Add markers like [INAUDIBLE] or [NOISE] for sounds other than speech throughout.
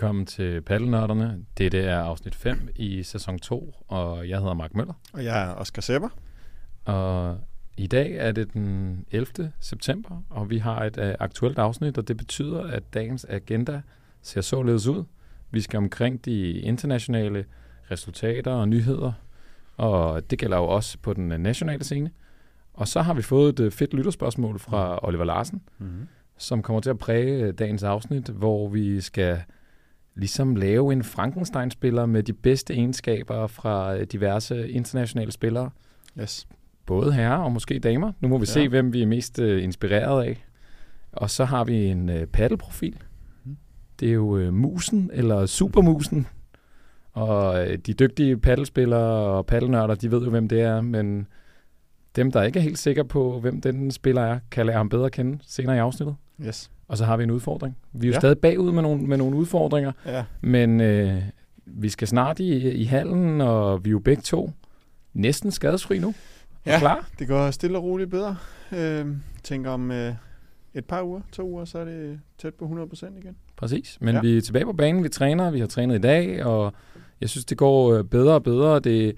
Velkommen til Paddelnørderne. Dette er afsnit 5 i sæson 2, og jeg hedder Mark Møller. Og jeg er Oscar Sepper. Og i dag er det den 11. september, og vi har et uh, aktuelt afsnit, og det betyder, at dagens agenda ser således ud. Vi skal omkring de internationale resultater og nyheder, og det gælder jo også på den uh, nationale scene. Og så har vi fået et uh, fedt lytterspørgsmål fra Oliver Larsen, Mm-hmm. som kommer til at præge øh, dagens afsnit, hvor vi skal ligesom lave en Frankenstein-spiller med de bedste egenskaber fra øh, diverse internationale spillere. Yes. Både herrer og måske damer. Nu må vi ja. Se, hvem vi er mest øh, inspireret af. Og så har vi en øh, paddelprofil. Mhm. Det er jo øh, musen, eller supermusen. Og øh, de dygtige paddelspillere og paddelnørder, de ved jo, hvem det er, men dem, der ikke er helt sikre på, hvem den spiller er, kan lære ham bedre at kende senere i afsnittet. Yes. Og så har vi en udfordring. Vi er jo ja. Stadig bagud med nogle, med nogle udfordringer, Ja. men øh, vi skal snart i, i hallen, og vi er jo begge to næsten skadesfri nu. Ja. Klar? Det går stille og roligt bedre. Øh, tænker om øh, et par uger, to uger, så er det tæt på 100% igen. Præcis. Men ja. Ja. vi er tilbage på banen, vi træner, vi har trænet i dag, og jeg synes, det går øh, bedre og bedre. Det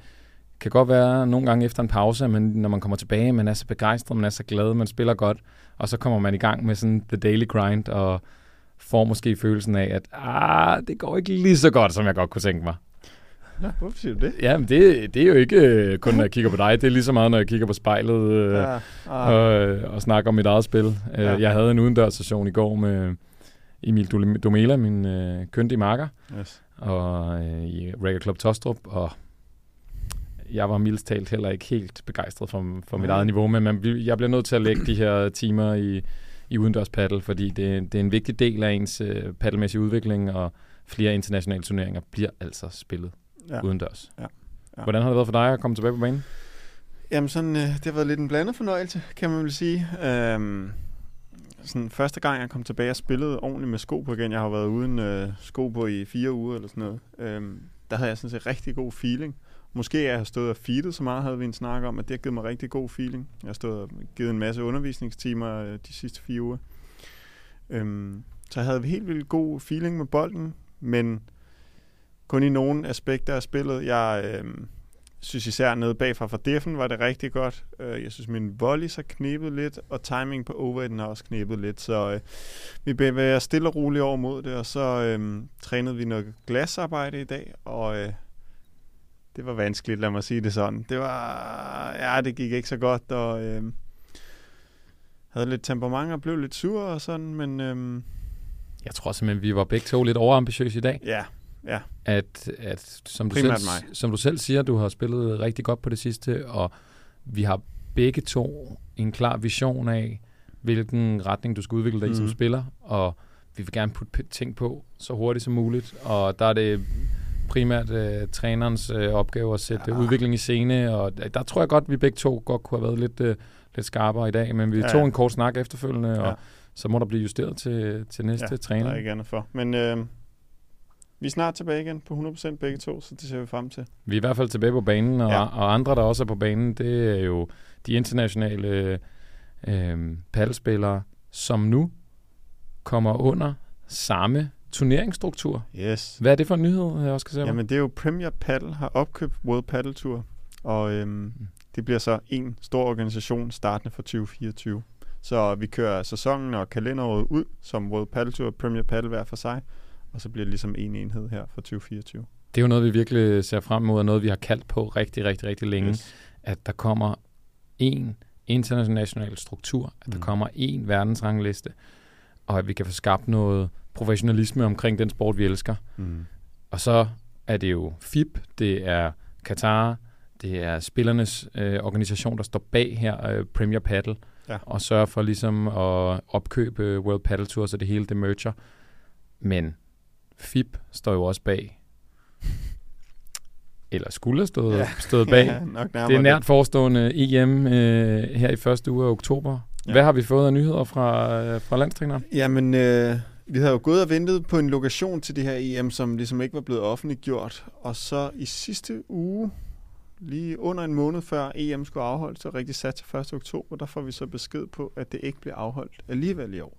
kan godt være nogle gange efter en pause, men når man kommer tilbage, man er så begejstret, man er så glad, man spiller godt, og så kommer man i gang med sådan the daily grind, og får måske følelsen af, at ah, det går ikke lige så godt, som jeg godt kunne tænke mig. Ja, hvorfor siger du det? Ja, men det, det er jo ikke øh, kun, når jeg kigger på dig. Det er lige så meget, når jeg kigger på spejlet øh, ja. Ah, og, og snakker om mit eget spil. Ja. Ja. Jeg havde en udendørs session i går med Emil Domela, min øh, køndige marker, yes. og øh, i Reggae Club Tostrup, og jeg var mildest talt heller ikke helt begejstret for, for mit Nej. eget niveau, men man, jeg bliver nødt til at lægge de her timer i, i udendørs paddle, fordi det, det er en vigtig del af ens øh, paddelmæssige udvikling, og flere internationale turneringer bliver altså spillet ja. Ja. udendørs. Ja. Ja. Hvordan har det været for dig at komme tilbage på banen? Jamen sådan, øh, det har været lidt en blandet fornøjelse, kan man vel sige. Øhm, sådan første gang, jeg kom tilbage og spillede ordentligt med sko på igen, jeg har været uden øh, sko på i fire uger eller sådan noget, øhm, der havde jeg sådan set rigtig god feeling. Måske jeg har stået og feedet så meget, havde vi en snak om, at det har givet mig rigtig god feeling. Jeg har stået og givet en masse undervisningstimer øh, de sidste fire uger. Øhm, så jeg havde helt vildt god feeling med bolden, men kun i nogle aspekter af spillet. Jeg øhm, synes især nede bagfra fra defen var det rigtig godt. Øh, jeg synes min volley så knebet lidt, og timing på overheden har også knebet lidt. Så øh, vi bevæger stille og roligt over mod det, og så øh, trænede vi noget glasarbejde i dag, og øh, det var vanskeligt, lad mig sige det sådan. Det var, ja, det gik ikke så godt, og øh, havde lidt temperament og blev lidt sur og sådan, men øh, Jeg tror simpelthen, vi var begge to lidt overambitiøse i dag. ja, ja, At, at som, du selv, Primært mig. som du selv siger, du har spillet rigtig godt på det sidste, og vi har begge to en klar vision af, hvilken retning du skal udvikle dig i som Mhm. spiller, og vi vil gerne putte ting på så hurtigt som muligt, og der er det primært øh, trænerens øh, opgave at sætte Ja. ja. udvikling i scene, og der, der tror jeg godt, vi begge to godt kunne have været lidt, øh, lidt skarpere i dag, men vi Ja, ja. tog ja. en kort snak efterfølgende, og Ja. så må der blive justeret til, til næste ja, træning. der er ikke andet for. Men øh, vi er snart tilbage igen på 100% begge to, så det ser vi frem til. Vi er i hvert fald tilbage på banen, og, Ja. ja. og andre, der også er på banen, det er jo de internationale øh, paddelspillere, som nu kommer under samme turneringsstruktur. Yes. Hvad er det for en nyhed, jeg også skal se? Jamen det er jo Premier Paddle har opkøbt World Paddle Tour, og øhm, det bliver så en stor organisation startende fra 2024. Så vi kører sæsonen og kalenderåret ud som World Paddle Tour og Premier Paddle hver for sig, og så bliver det ligesom en enhed her for 2024. Det er jo noget, vi virkelig ser frem mod, og noget, vi har kaldt på rigtig, rigtig, rigtig længe. Yes. At der kommer en international struktur, at der Mm. kommer en verdensrangliste, og at vi kan få skabt noget professionalisme omkring den sport, vi elsker. Mm. Og så er det jo FIB, det er Qatar, det er spillernes øh, organisation, der står bag her, øh, Premier Paddle, Ja. og sørger for ligesom at opkøbe World Paddle Tour, så det hele det merger. Men FIB står jo også bag, [LAUGHS] eller skulle have stået, Ja. stået bag. [LAUGHS] Ja, nok det er nært forestående EM øh, her i første uge af oktober. Ja. Hvad har vi fået af nyheder fra, øh, fra landstræneren? Jamen, øh, vi havde jo gået og ventet på en lokation til det her EM, som ligesom ikke var blevet offentliggjort. Og så i sidste uge, lige under en måned før EM skulle afholdes, så rigtig sat til 1. oktober, der får vi så besked på, at det ikke bliver afholdt alligevel i år.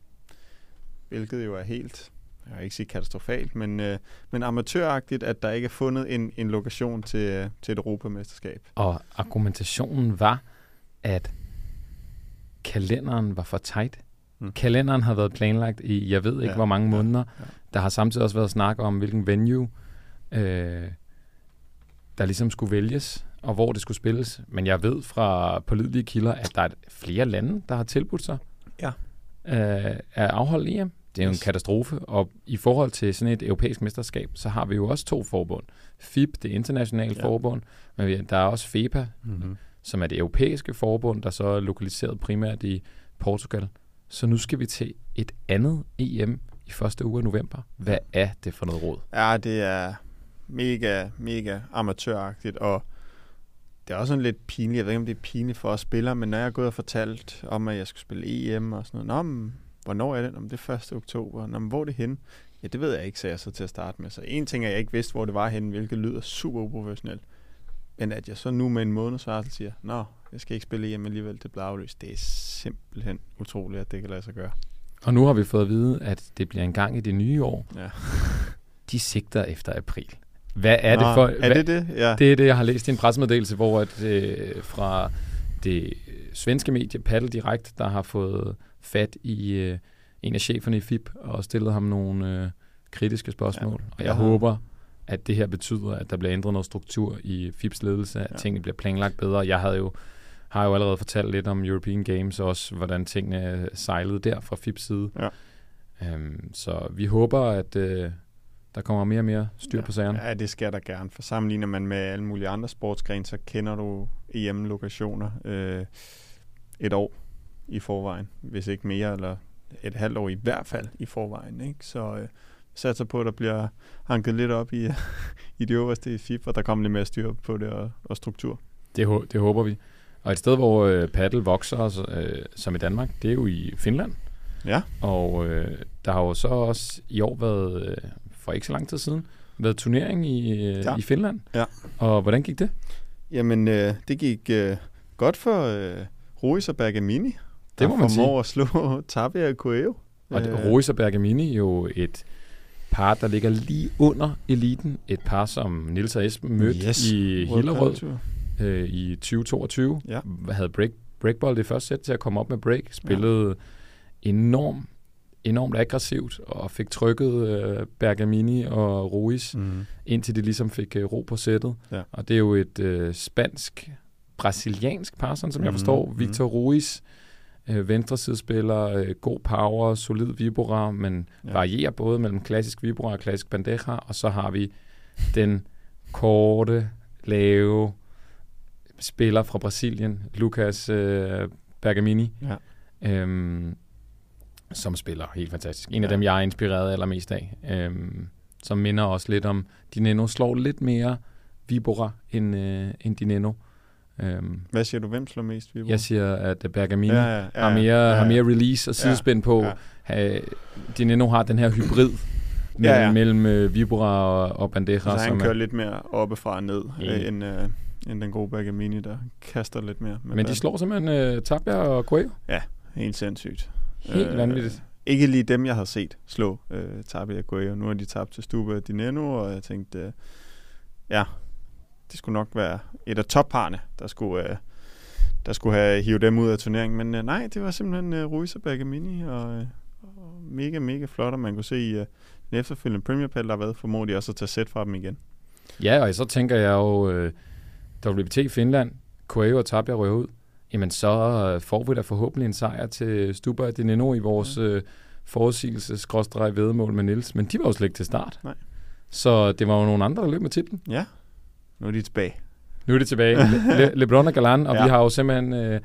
Hvilket jo er helt jeg vil ikke sige katastrofalt, men, øh, men amatøragtigt, at der ikke er fundet en, en lokation til, øh, til et europamesterskab. Og argumentationen var, at kalenderen var for tight. Mm. Kalenderen har været planlagt i, jeg ved ikke ja, hvor mange måneder. Ja, ja. Der har samtidig også været snak om, hvilken venue, øh, der ligesom skulle vælges, og hvor det skulle spilles. Men jeg ved fra pålidelige kilder, at der er flere lande, der har tilbudt sig ja. øh, at afholde EM. Det er jo en katastrofe, og i forhold til sådan et europæisk mesterskab, så har vi jo også to forbund. FIB, det internationale ja. forbund, men der er også FEPA, mm-hmm. som er det europæiske forbund, der så er lokaliseret primært i Portugal. Så nu skal vi til et andet EM i første uge af november. Hvad er det for noget råd? Ja, det er mega, mega amatøragtigt, og det er også sådan lidt pinligt. Jeg ved ikke, om det er pinligt for os spillere, men når jeg er gået og fortalt om, at jeg skulle spille EM og sådan noget, Nå, men, hvornår er det? Om det er 1. oktober. Nå, men hvor er det henne? Ja, det ved jeg ikke, sagde jeg så til at starte med. Så en ting er, jeg ikke vidste, hvor det var henne, hvilket lyder super uprofessionelt. Men at jeg så nu med en måneds varsel siger, nå, jeg skal ikke spille EM alligevel, det bliver aflyst. Det er simpelthen utroligt, at det kan lade sig gøre. Og nu har vi fået at vide, at det bliver en gang i det nye år. Ja. [LAUGHS] De sigter efter april. Hvad er Nå, det for... Er det det? Ja. Det er det, jeg har læst i en pressemeddelelse, hvor at, øh, fra det svenske medie Paddle Direkt, der har fået fat i øh, en af cheferne i FIP og stillet ham nogle øh, kritiske spørgsmål. Ja. Og jeg ja. håber, at det her betyder, at der bliver ændret noget struktur i FIPs ledelse, at ja. tingene bliver planlagt bedre. Jeg havde jo har jo allerede fortalt lidt om European Games, og også hvordan tingene sejlede der fra FIPs side. Ja. Øhm, så vi håber, at øh, der kommer mere og mere styr ja. på sagerne. Ja, det skal der gerne. For sammenligner man med alle mulige andre sportsgrene, så kender du EM-lokationer øh, et år i forvejen, hvis ikke mere, eller et halvt år i hvert fald i forvejen. Ikke? Så øh, satser på, at der bliver hanket lidt op i, [LAUGHS] i det øverste i FIF, og der kommer lidt mere styr på det og, og struktur. Det, det håber vi. Og et sted, hvor øh, paddle vokser, øh, som i Danmark, det er jo i Finland. Ja. Og øh, der har jo så også i år været, øh, for ikke så lang tid siden, været turnering i, øh, ja. i Finland. Ja. Og hvordan gik det? Jamen, øh, det gik øh, godt for øh, Ruiz og Bergamini. Det må man sige. at slå [LAUGHS] Tapia og Coelho. Og øh. Og Bergamini jo et par, der ligger lige under eliten. Et par, som Nils og Esben mødte yes. i Hillerød øh, i 2022. Ja. Havde break, breakball det første sæt til at komme op med break. Spillede ja. enormt enormt aggressivt og fik trykket øh, Bergamini og Ruiz, mm. indtil de ligesom fik øh, ro på sættet. Ja. Og det er jo et øh, spansk-brasiliansk par, sådan som mm. jeg forstår. Mm. Victor Ruiz, øh, venstresidespiller, øh, god power, solid vibora, men ja. varierer både mellem klassisk vibora og klassisk bandeja. Og så har vi den korte, lave spiller fra Brasilien, Lucas øh, Bergamini. Ja. Øhm, som spiller helt fantastisk. En ja. af dem, jeg er inspireret allermest af. Øhm, som minder også lidt om Dineno. Slår lidt mere Vibora end, øh, end Dineno. Øhm, Hvad siger du, hvem slår mest Vibora? Jeg siger, at Bergamini ja, ja, ja, har, mere, ja, ja. har mere release og sidespænd ja, på. Ja. Dineno har den her hybrid mellem, ja, ja. mellem uh, Vibora og, og Bandeja. Så han kører er, lidt mere oppefra og ned, ja. end, uh, end den gode Bergamini, der kaster lidt mere. Men de slår simpelthen uh, Tapia og Coelho? Ja, helt sindssygt. Helt øh, vanvittigt. Ikke lige dem, jeg har set slå øh, Tabia Guerrero. Nu har de tabt til Stuba Dineno, og jeg tænkte, øh, ja, det skulle nok være et af topparne, der skulle, øh, der skulle have hivet dem ud af turneringen. Men øh, nej, det var simpelthen øh, Ruiz og Bergamini, og, øh, og mega, mega flot, og man kunne se i øh, den efterfølgende Premier Pal, der har været formodentlig også at tage sæt fra dem igen. Ja, og så tænker jeg jo, øh, WBT Finland, Coelho og Tabia røver ud jamen så øh, får vi da forhåbentlig en sejr til Stuber og Dineno i vores ja. øh, forudsigelses vedmål med Nils. Men de var jo slet ikke til start. Nej. Så det var jo nogle andre, der løb med titlen. Ja, nu er de tilbage. Nu er de tilbage. Le- Le- [LAUGHS] LeBron og Galan, og ja. vi har jo simpelthen øh,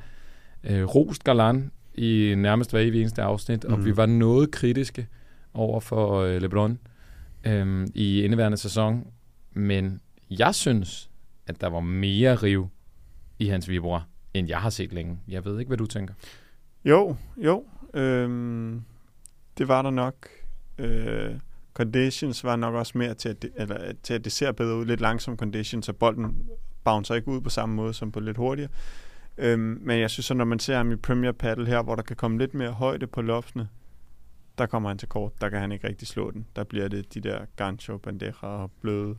øh, rost Galan i nærmest hver eneste afsnit, mm. og vi mhm. var noget kritiske over for øh, LeBron øh, i indeværende sæson. Men jeg synes, at der var mere riv i hans vibra end jeg har set længe. Jeg ved ikke, hvad du tænker. Jo, jo. Øhm, det var der nok. Øh, conditions var nok også mere til at, det, eller, til, at det ser bedre ud. Lidt langsom conditions, så bolden bouncer ikke ud på samme måde som på lidt hurtigere. Øhm, men jeg synes så, når man ser ham i Premier Paddle her, hvor der kan komme lidt mere højde på loftene, der kommer han til kort. Der kan han ikke rigtig slå den. Der bliver det de der gancho, bandeja og bløde,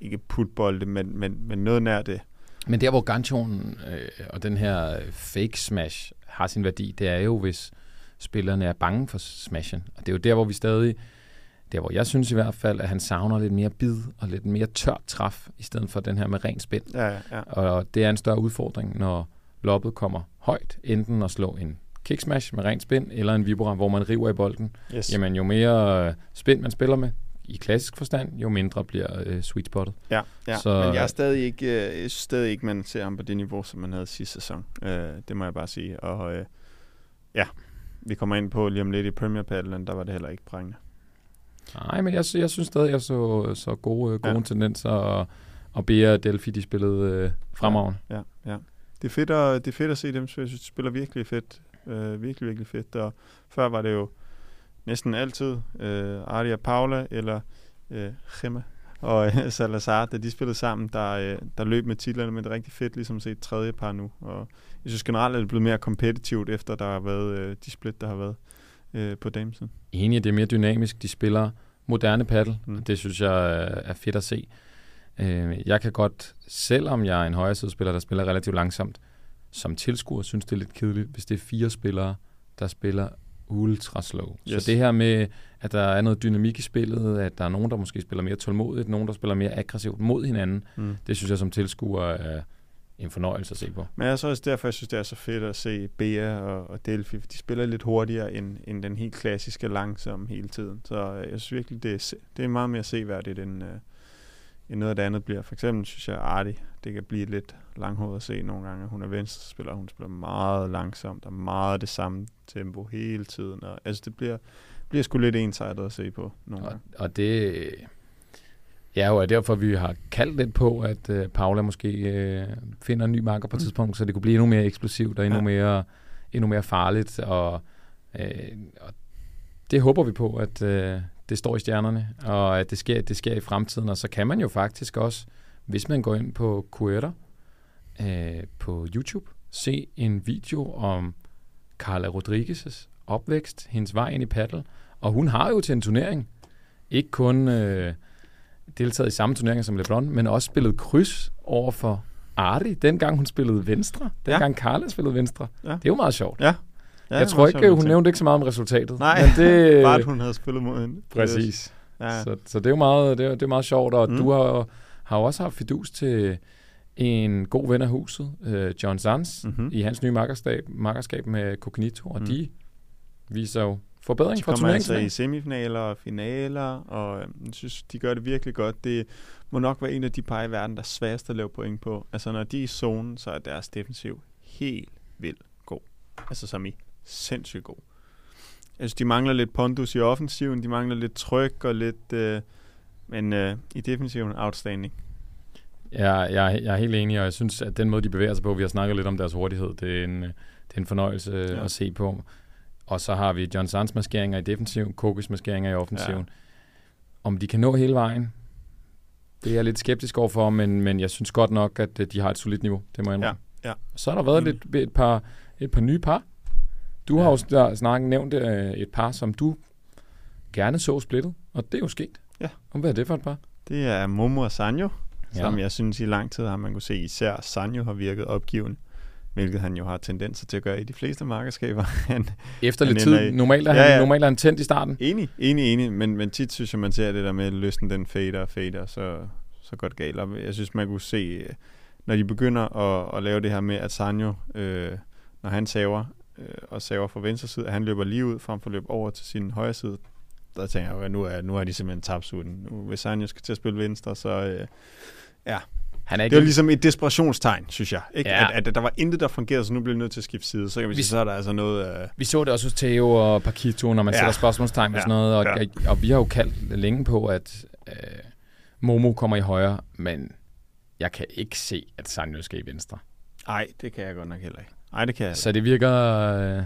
ikke putbolde, men, men, men noget nær det. Men der, hvor ganchoen øh, og den her fake smash har sin værdi, det er jo, hvis spillerne er bange for smashen. Og det er jo der, hvor vi stadig, der hvor jeg synes i hvert fald, at han savner lidt mere bid og lidt mere tørt træf, i stedet for den her med ren spænd. Ja, ja, ja. Og det er en større udfordring, når loppet kommer højt, enten at slå en kicksmash med ren spænd, eller en vibora, hvor man river i bolden. Yes. Jamen, jo mere øh, spænd man spiller med, i klassisk forstand, jo mindre bliver øh, sweet spottet. Ja, ja. Så- men jeg er stadig ikke, øh, stadig ikke, man ser ham på det niveau, som man havde sidste sæson. Øh, det må jeg bare sige. Og øh, ja, vi kommer ind på lige om lidt i Premier Paddlen, der var det heller ikke prængende. Nej, men jeg, jeg synes stadig, jeg så, så gode, øh, gode Ja. ja. tendenser, og, og Bea og Delphi, de spillede øh, fremragende. Ja, ja. Det er fedt at, det er fedt at se dem, så jeg synes, de spiller virkelig fedt. Øh, virkelig, virkelig fedt. Og før var det jo næsten altid øh, Ardia Paula eller øh, Gemma og øh, Salazar, da de spillede sammen, der, øh, der løb med titlerne, men det er rigtig fedt ligesom at se et tredje par nu. Og jeg synes generelt, at det er blevet mere kompetitivt, efter der har været øh, de split, der har været øh, på damesiden. Enig, det er mere dynamisk. De spiller moderne paddle, Mm. og det synes jeg er er fedt at se. Øh, jeg kan godt, selvom jeg er en højre spiller, der spiller relativt langsomt, som tilskuer synes det er lidt kedeligt, hvis det er fire spillere, der spiller ultra slow. Yes. Så det her med, at der er noget dynamik i spillet, at der er nogen, der måske spiller mere tålmodigt, nogen, der spiller mere aggressivt mod hinanden, Mm. det synes jeg som tilskuer er en fornøjelse at se på. Men jeg så også derfor, jeg synes, det er så fedt at se Bea og, og Delphi, de spiller lidt hurtigere end, end den helt klassiske langsomme hele tiden. Så øh, jeg synes virkelig, det er, det er meget mere seværdigt, end, øh, end noget af det andet bliver. For eksempel synes jeg, Arti, det kan blive lidt langhåret at se nogle gange. Hun er venstrespiller, hun spiller meget langsomt og meget det samme tempo hele tiden. Og, altså det bliver, bliver sgu lidt ensartet at se på nogle Og, gange. og det ja, er derfor, vi har kaldt lidt på, at øh, Paula måske øh, finder en ny marker på et Mm. tidspunkt, så det kunne blive endnu mere eksplosivt og endnu, Ja. mere, endnu mere farligt. Og, øh, og det håber vi på, at øh, det står i stjernerne, og at det sker, det sker i fremtiden. Og så kan man jo faktisk også, hvis man går ind på Quetter øh, på YouTube, se en video om Carla Rodriguez' opvækst, hendes vej ind i paddle. Og hun har jo til en turnering ikke kun øh, deltaget i samme turneringer som LeBron, men også spillet kryds over for Arti, dengang hun spillede venstre. Dengang ja. Carla spillede venstre. Ja. Det er jo meget sjovt. Ja, ja jeg tror ikke, hun nævnte ikke så meget om resultatet. Nej, men det, [LAUGHS] Bare at hun havde spillet mod hende. Præcis. Ja. Så, så det er jo meget, det er, det er meget sjovt, og Mm. du har, har også haft fidus til en god ven af huset, øh, John Sands, Mhm. mm-hmm. i hans nye makkerskab, makkerskab med Cognito, og mm. de viser jo forbedring De fra kommer altså i turneringen. semifinaler og finaler, og øh, jeg synes, de gør det virkelig godt. Det må nok være en af de par i verden, der er sværest at lave point på. Altså, når de er i zonen, så er deres defensiv helt vildt god. Altså, som i sindssygt god. Jeg synes, de mangler lidt pondus i offensiven, de mangler lidt tryk og lidt... Øh, men øh, i defensiven, outstanding. Ja, jeg, er- jeg er helt enig, og jeg synes, at den måde, de bevæger sig på, vi har snakket lidt om deres hurtighed, det er en, øh, det er en fornøjelse Ja. ja. at se på. Og så har vi John Sands maskeringer i defensiven, Kokos maskeringer i offensiven. Ja. Om de kan nå hele vejen, det er jeg lidt skeptisk overfor, men, men jeg synes godt nok, at øh, de har et solidt niveau. Det må jeg indrømme. Ja, ja. Så har der været Enig. lidt, et, par, et par nye par. Du har Ja. jo sn- snakket nævnt øh, et par, som du gerne så splittet, og det er jo sket. Ja. Og hvad er det for et par? Det er Momo og Sanjo, Ja. som jeg synes i lang tid har man kunne se, især Sanjo har virket opgivende, hvilket han jo har tendenser til at gøre i de fleste markedskaber. [LAUGHS] Han Efter Han lidt ender tid, i- normalt er, Ja, han, ja. normalt er han tændt i starten. Enig, enig, enig, men, men tit synes jeg, man ser det der med, at løsnen den fader og fader, så, så godt galt. Og jeg synes, man kunne se, øh, når de begynder at, at lave det her med, at Sanjo, øh, når han saver, øh, og saver fra venstre side, at han løber lige ud, frem for at løbe over til sin højre side, der tænker jeg, at nu er, nu er de simpelthen tabt sutten. Nu, hvis Sanjo skal til at spille venstre, så... Øh, Han er det ikke var ligesom et desperationstegn, synes jeg. Ikke? Ja. At, at, der var intet, der fungerede, så nu bliver vi nødt til at skifte side. Så kan vi Vi- sige, så er der altså noget... Øh, Vi så det også hos Theo og Paquito, når man Ja. sætter spørgsmålstegn Ja. sådan noget, og, Ja. og vi har jo kaldt længe på, at øh, Momo kommer i højre, men jeg kan ikke se, at Sanjo skal i venstre. ej, det kan jeg godt nok heller ikke. Ej, det kan jeg Så det virker, øh,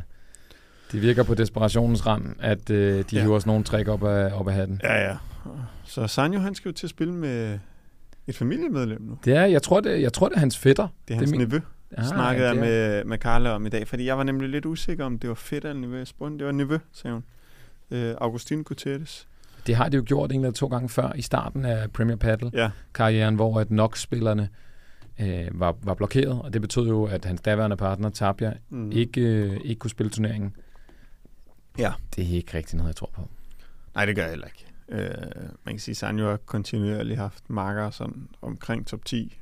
det virker på desperationens rand, at øh, de ja. hiver sådan nogle træk op af, op af hatten. Ja, ja. Så Sanjo, han skal jo til at spille med et familiemedlem nu. Det er, jeg tror, det, jeg tror, det er hans fætter. Det er hans min- nevø, Ah, snakkede jeg det er- med, med Carla om i dag. Fordi jeg var nemlig lidt usikker, om det var fedt eller nevø. Jeg spurgte, det var nevø, sagde hun. øh, Augustin Gutierrez. Det har de jo gjort en eller to gange før i starten af Premier Paddle-karrieren, Ja, hvor at NOX-spillerne øh, var, var blokeret, og det betød jo, at hans daværende partner, Tapia, mm. ikke, øh, ikke kunne spille turneringen. Ja. Det er ikke rigtig noget, jeg tror på. Nej, det gør jeg heller ikke. Øh, man kan sige, at Sanjo har kontinuerligt haft marker sådan omkring top 10.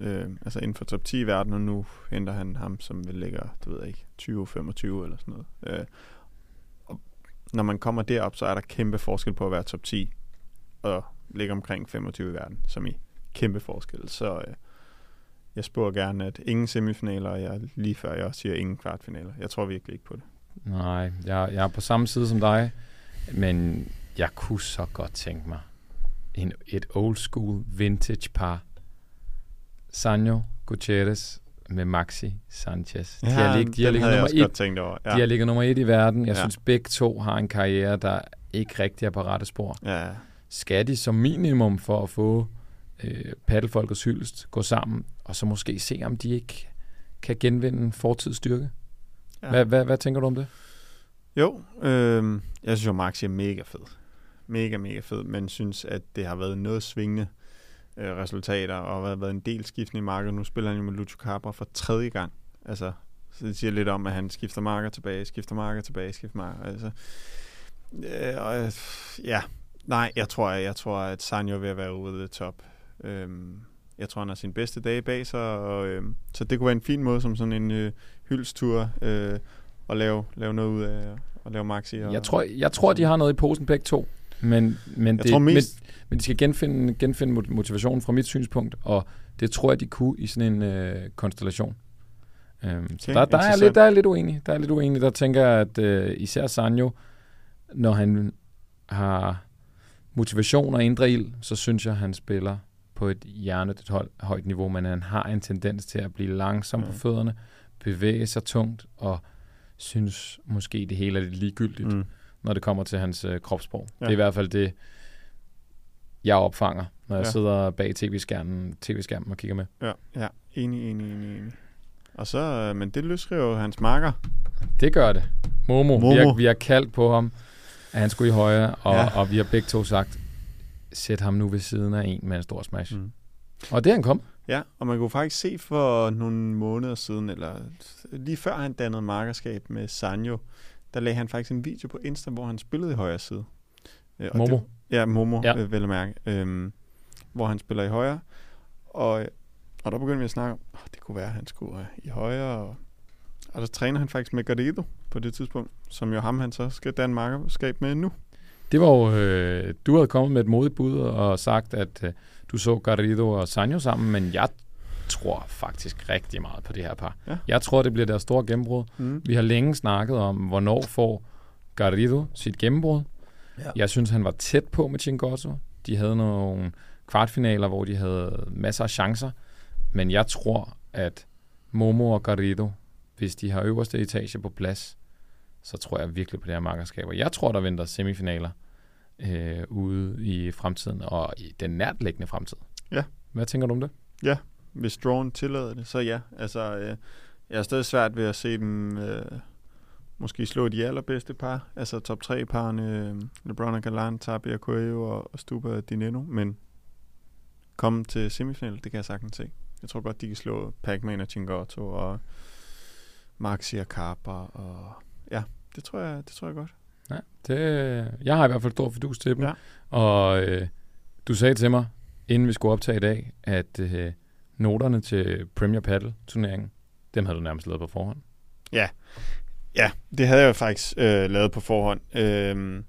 Øh, altså inden for top 10 i verden, og nu henter han ham, som vil ligge, det ved jeg ikke, 20-25 eller sådan noget. Øh, og når man kommer derop, så er der kæmpe forskel på at være top 10 og ligge omkring 25 i verden, som i kæmpe forskel. Så øh, jeg spår gerne, at ingen semifinaler, og jeg lige før jeg også siger ingen kvartfinaler. Jeg tror virkelig ikke på det. Nej, jeg, jeg er på samme side som dig, men jeg kunne så godt tænke mig en, et old school vintage par. Sanjo Gutierrez med Maxi Sanchez. de har, lig, de har ligget nummer et tænkt over. De har ligget nummer et i verden. Jeg Ja. ja. synes, begge to har en karriere, der ikke rigtig er på rette spor. Ja, Skal de som minimum for at få øh, paddelfolkets hyldest gå sammen, og så måske se, om de ikke kan genvinde fortids styrke? ja. Ja. Hvad, hvad, hvad tænker du om det? Jo, øh, jeg synes jo, Maxi er mega fed. Mega, mega fed, men synes, at det har været noget svingende øh, resultater, og har været en del skiftende i markedet. Nu spiller han jo med Lucho Capra for tredje gang. Altså, så det siger lidt om, at han skifter marker tilbage, skifter marker tilbage, skifter marker. Altså, øh, og, ja, nej, jeg tror, jeg tror, at Sanjo vil være ude af top. Øhm, jeg tror, han har sin bedste dage bag sig, og, øh, så det kunne være en fin måde som sådan en øh, hyldstur øh, at lave, lave noget ud af at lave maxi. Og, Jeg tror, jeg tror de har noget i posen begge to, men, men, Jeg det, tror mest- men, men de skal genfinde, genfinde mot- motivationen fra mit synspunkt, og det tror jeg, de kunne i sådan en øh, konstellation. Øhm, så Okay, der, der, er lidt, der er lidt uenig. Der er lidt uenig. Der tænker jeg, at øh, især Sanjo, når han har motivation og indre ild, så synes jeg, han spiller på et hjernet et højt, niveau, men han har en tendens til at blive langsom på fødderne, bevæge sig tungt, og synes måske det hele er lidt ligegyldigt Mm. Når det kommer til hans øh, kropssprog. Ja. Det er i hvert fald det, jeg opfanger, når jeg Ja. sidder bag tv-skærmen, tv-skærmen og kigger med. Ja, ja. Enig, enig, enig, enig. Og så, øh, men det løsriver jo hans marker. Det gør det. Momo, Momo. Vi, har, vi har kaldt på ham, at han skulle i højre, og, Ja. og vi har begge to sagt, sæt ham nu ved siden af en med en stor smash. Mm. Og det er han kom. Ja, og man kunne faktisk se for nogle måneder siden, eller lige før han dannede markerskab med Sanjo, der lagde han faktisk en video på Insta, hvor han spillede i højre side. Øh, og Momo. Det, ja, Momo, ja. Øh, vel at mærke. Øhm, hvor han spiller i højre. Og, og der begyndte vi at snakke om, oh, det kunne være, at han skulle øh, i højre. Og, og der træner han faktisk med Garrido på det tidspunkt, som jo ham han så skal danne markerskab med nu. Det var jo, øh, du havde kommet med et modigt bud og sagt, at øh, du så Garrido og Sanjo sammen, men jeg tror faktisk rigtig meget på det her par. Ja. Jeg tror, det bliver deres store gennembrud. Mm. Vi har længe snakket om, hvornår får Garrido sit gennembrud. Ja. Jeg synes, han var tæt på med Chingotto. De havde nogle kvartfinaler, hvor de havde masser af chancer. Men jeg tror, at Momo og Garrido, hvis de har øverste etage på plads, så tror jeg virkelig på det her markerskab. Og jeg tror, der venter semifinaler øh, ude i fremtiden, og i den nærtliggende fremtid. Ja. Hvad tænker du om det? Hvis drawn tillader det, så ja. Altså, øh, jeg er stadig svært ved at se dem øh, måske slå de allerbedste par. Altså top 3 parerne, øh, LeBron og Galan, Tapia Coelho og, og Stuba Dineno. Men komme til semifinal, det kan jeg sagtens se. Jeg tror godt, de kan slå Pac-Man og Chingotto og Maxi og Carper. Og ja, det tror jeg, det tror jeg godt. Ja, det, jeg har i hvert fald stor fidus til dem. Ja. Og øh, du sagde til mig, inden vi skulle optage i dag, at øh, noterne til Premier Paddle-turneringen, dem havde du nærmest lavet på forhånd. Ja, det havde jeg jo faktisk øh, lavet på forhånd. Øhm,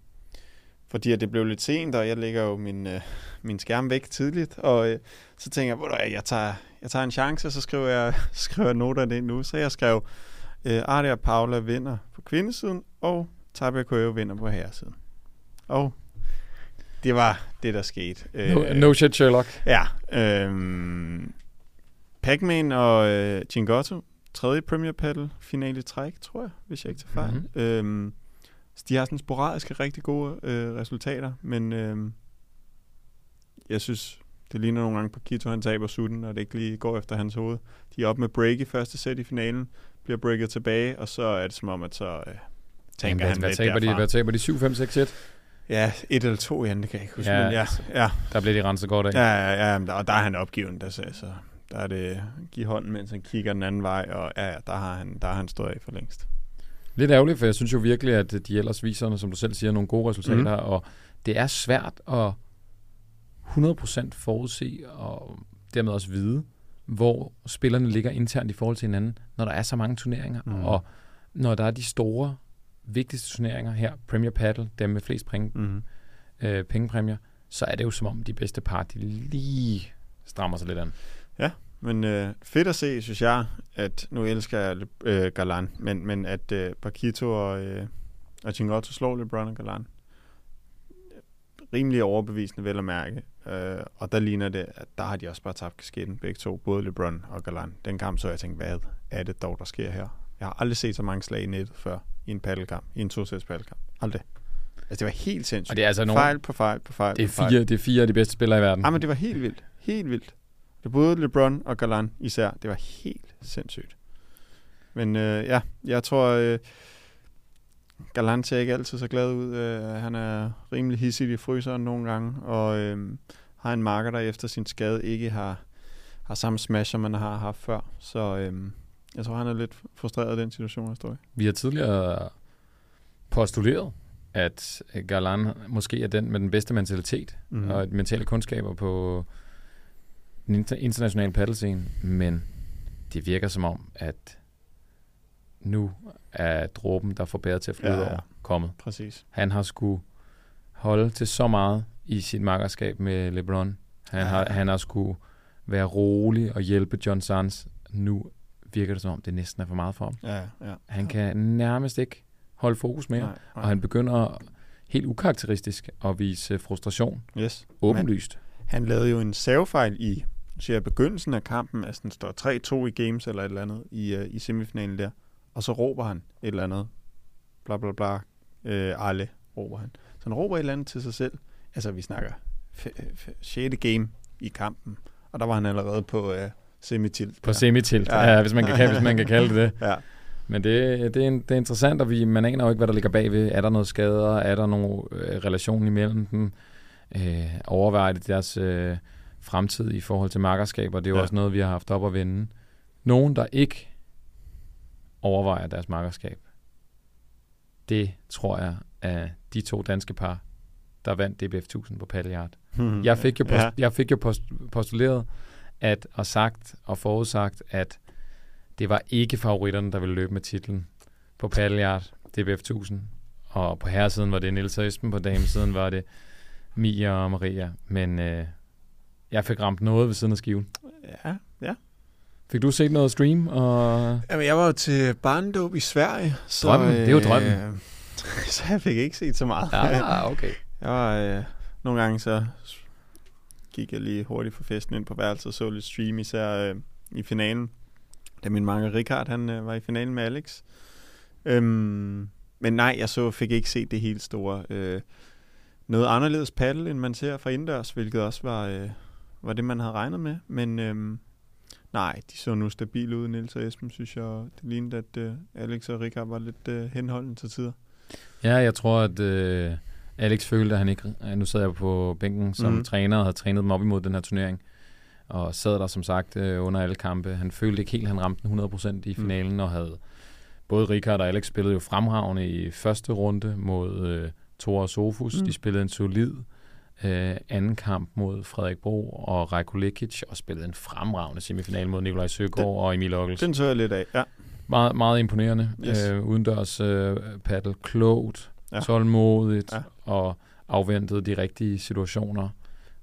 fordi at det blev lidt sent, og jeg lægger jo min, øh, min skærm væk tidligt. Og øh, så tænker jeg, "Ved du hvad, jeg tager, jeg tager en chance, og så skriver jeg, [LAUGHS] skriver jeg noterne ind nu. Så jeg skrev, øh, Ardia Paula vinder på kvindesiden, og Tabia Coelho vinder på herresiden. Og det var det, der skete. No, no shit, Sherlock. Ja. Øhm, Pac-Man og øh, Chingotto, tredje Premier Paddle finale i træk, tror jeg, hvis jeg ikke tager fejl. Mhm. Mm-hmm. Øhm, så de har sådan sporadiske, rigtig gode øh, resultater, men øhm, jeg synes, det ligner nogle gange på Kito, han taber sutten, og det ikke lige går efter hans hoved. De er op med break i første sæt i finalen, bliver breaket tilbage, og så er det som om, at så, øh, tænker hvad, han hvad, lidt taber de, derfra. hvad taber de? 7-5-6-1? Ja, et eller to igen, det kan jeg ikke huske. Ja, Ja, men ja, altså, ja, Der blev de renset godt af. ja, ja, ja og der er han opgiven, der, så, så der er det give hånden, mens han kigger den anden vej, og ja, der har han, der har han stået af for længst. Lidt ærgerligt, for jeg synes jo virkelig, at de ellers viser, som du selv siger, nogle gode resultater, mm. og det er svært at 100% forudse og dermed også vide, hvor spillerne ligger internt i forhold til hinanden, når der er så mange turneringer, mm. og når der er de store, vigtigste turneringer her, Premier Paddle, dem med flest penge, Mm-hmm. øh, pengepræmier, så er det jo som om de bedste par, de lige strammer sig lidt an. Men øh, fedt at se, synes jeg, at nu elsker jeg øh, Galan, men, men at øh, Paquito og, øh, og Chingotto slår LeBron og Galan. Rimelig overbevisende, vel at mærke. Øh, og der ligner det, at der har de også bare tabt kasketten, begge to, både LeBron og Galan. Den kamp så jeg tænkte, hvad er det dog, der sker her? Jeg har aldrig set så mange slag i nettet før i en paddelkamp, i en to-sæts paddelkamp. Aldrig. Altså, det var helt sindssygt. Og det er altså nogle, Fejl på fejl på fejl det er fire, det er fire af de bedste spillere i verden. Ja, men det var helt vildt. Helt vildt. Det både LeBron og Galan især. Det var helt sindssygt. Men øh, ja, jeg tror, øh, Galan ser ikke altid så glad ud. Øh, han er rimelig hissig i fryseren nogle gange, og øh, har en marker, der efter sin skade ikke har, har samme smash, som man har haft før. Så øh, jeg tror, han er lidt frustreret af den situation, han står i. Vi har tidligere postuleret, at Galan måske er den med den bedste mentalitet mm. og mentale kundskaber på den inter- internationale paddlescene, men det virker som om, at nu er dråben, der får bæret til at flyde Ja, ja, over, kommet. Præcis. Han har skulle holde til så meget i sit makkerskab med LeBron. Han, Ja. har, han har skulle være rolig og hjælpe John Sands. Nu virker det som om, det næsten er for meget for ham. Ja, ja. Han kan nærmest ikke holde fokus mere, Nej, og han begynder helt ukarakteristisk at vise frustration. Yes. Åbenlyst. Han lavede jo en savefejl i siger jeg, begyndelsen af kampen, altså den står 3-2 i games eller et eller andet i, uh, i semifinalen der, og så råber han et eller andet, bla bla bla, øh, Arle råber han. Så han råber et eller andet til sig selv. Altså vi snakker 6. game i kampen, og der var han allerede på uh, semitilt. På semitilt, Ja. ja. ja, hvis, man kan, hvis man kan kalde det det. [LAUGHS] Ja, Men det, det, er, det er interessant, og vi, man aner jo ikke, hvad der ligger bagved. Er der noget skader? Er der nogen øh, relation imellem dem? Øh, overvejer de deres øh, fremtid i forhold til markerskaber? Det er jo Ja. også noget, vi har haft op at vende. Nogen, der ikke overvejer deres markerskab, det tror jeg er de to danske par, der vandt DBF 1000 på Paddelyard. Jeg fik jo, post, Ja. jeg fik jo post, postuleret at, og sagt og forudsagt, at det var ikke favoritterne, der ville løbe med titlen på Paddelyard, DBF 1000. Og på herresiden var det Niels og Esben, på damesiden var det Mia og Maria. Men øh, jeg fik ramt noget ved siden af skiven. ja, ja. Fik du set noget stream? Og Jamen, jeg var jo til barndåb i Sverige. Så, Drømmen, det er jo drømmen. Øh, [LAUGHS] så jeg fik ikke set så meget. ja, [LAUGHS] okay. Jeg var, øh, nogle gange så gik jeg lige hurtigt fra festen ind på værelset og så lidt stream, især øh, i finalen. Da min mange Richard, han øh, var i finalen med Alex. Øhm, men nej, jeg så fik ikke set det helt store. Øh, noget anderledes paddle, end man ser fra indendørs, hvilket også var, øh, var det, man havde regnet med. Men øhm, nej, de så nu stabile ud, Niels og Esben, synes jeg. Det lignede, at øh, Alex og Richard var lidt øh, henholdende til tider. Ja, jeg tror, at øh, Alex følte, at han ikke... Nu sad jeg på bænken som Mhm. mm. træner og havde trænet dem op imod den her turnering. Og sad der som sagt øh, under alle kampe. Han følte ikke helt, at han ramte den 100% i Mm. finalen, og havde... Både Richard og Alex spillede jo fremragende i første runde mod øh, Thor og Sofus. Mm. Mm. De spillede en solid øh, anden kamp mod Frederik Bro og Rajko Lekic, og spillede en fremragende semifinal mod Nikolaj Søgaard Den- og Emil Ockels. Den så jeg lidt af, ja. Meget, meget imponerende. Yes. Øh, udendørs øh, paddle klogt, Ja. tålmodigt ja. og afventede de rigtige situationer.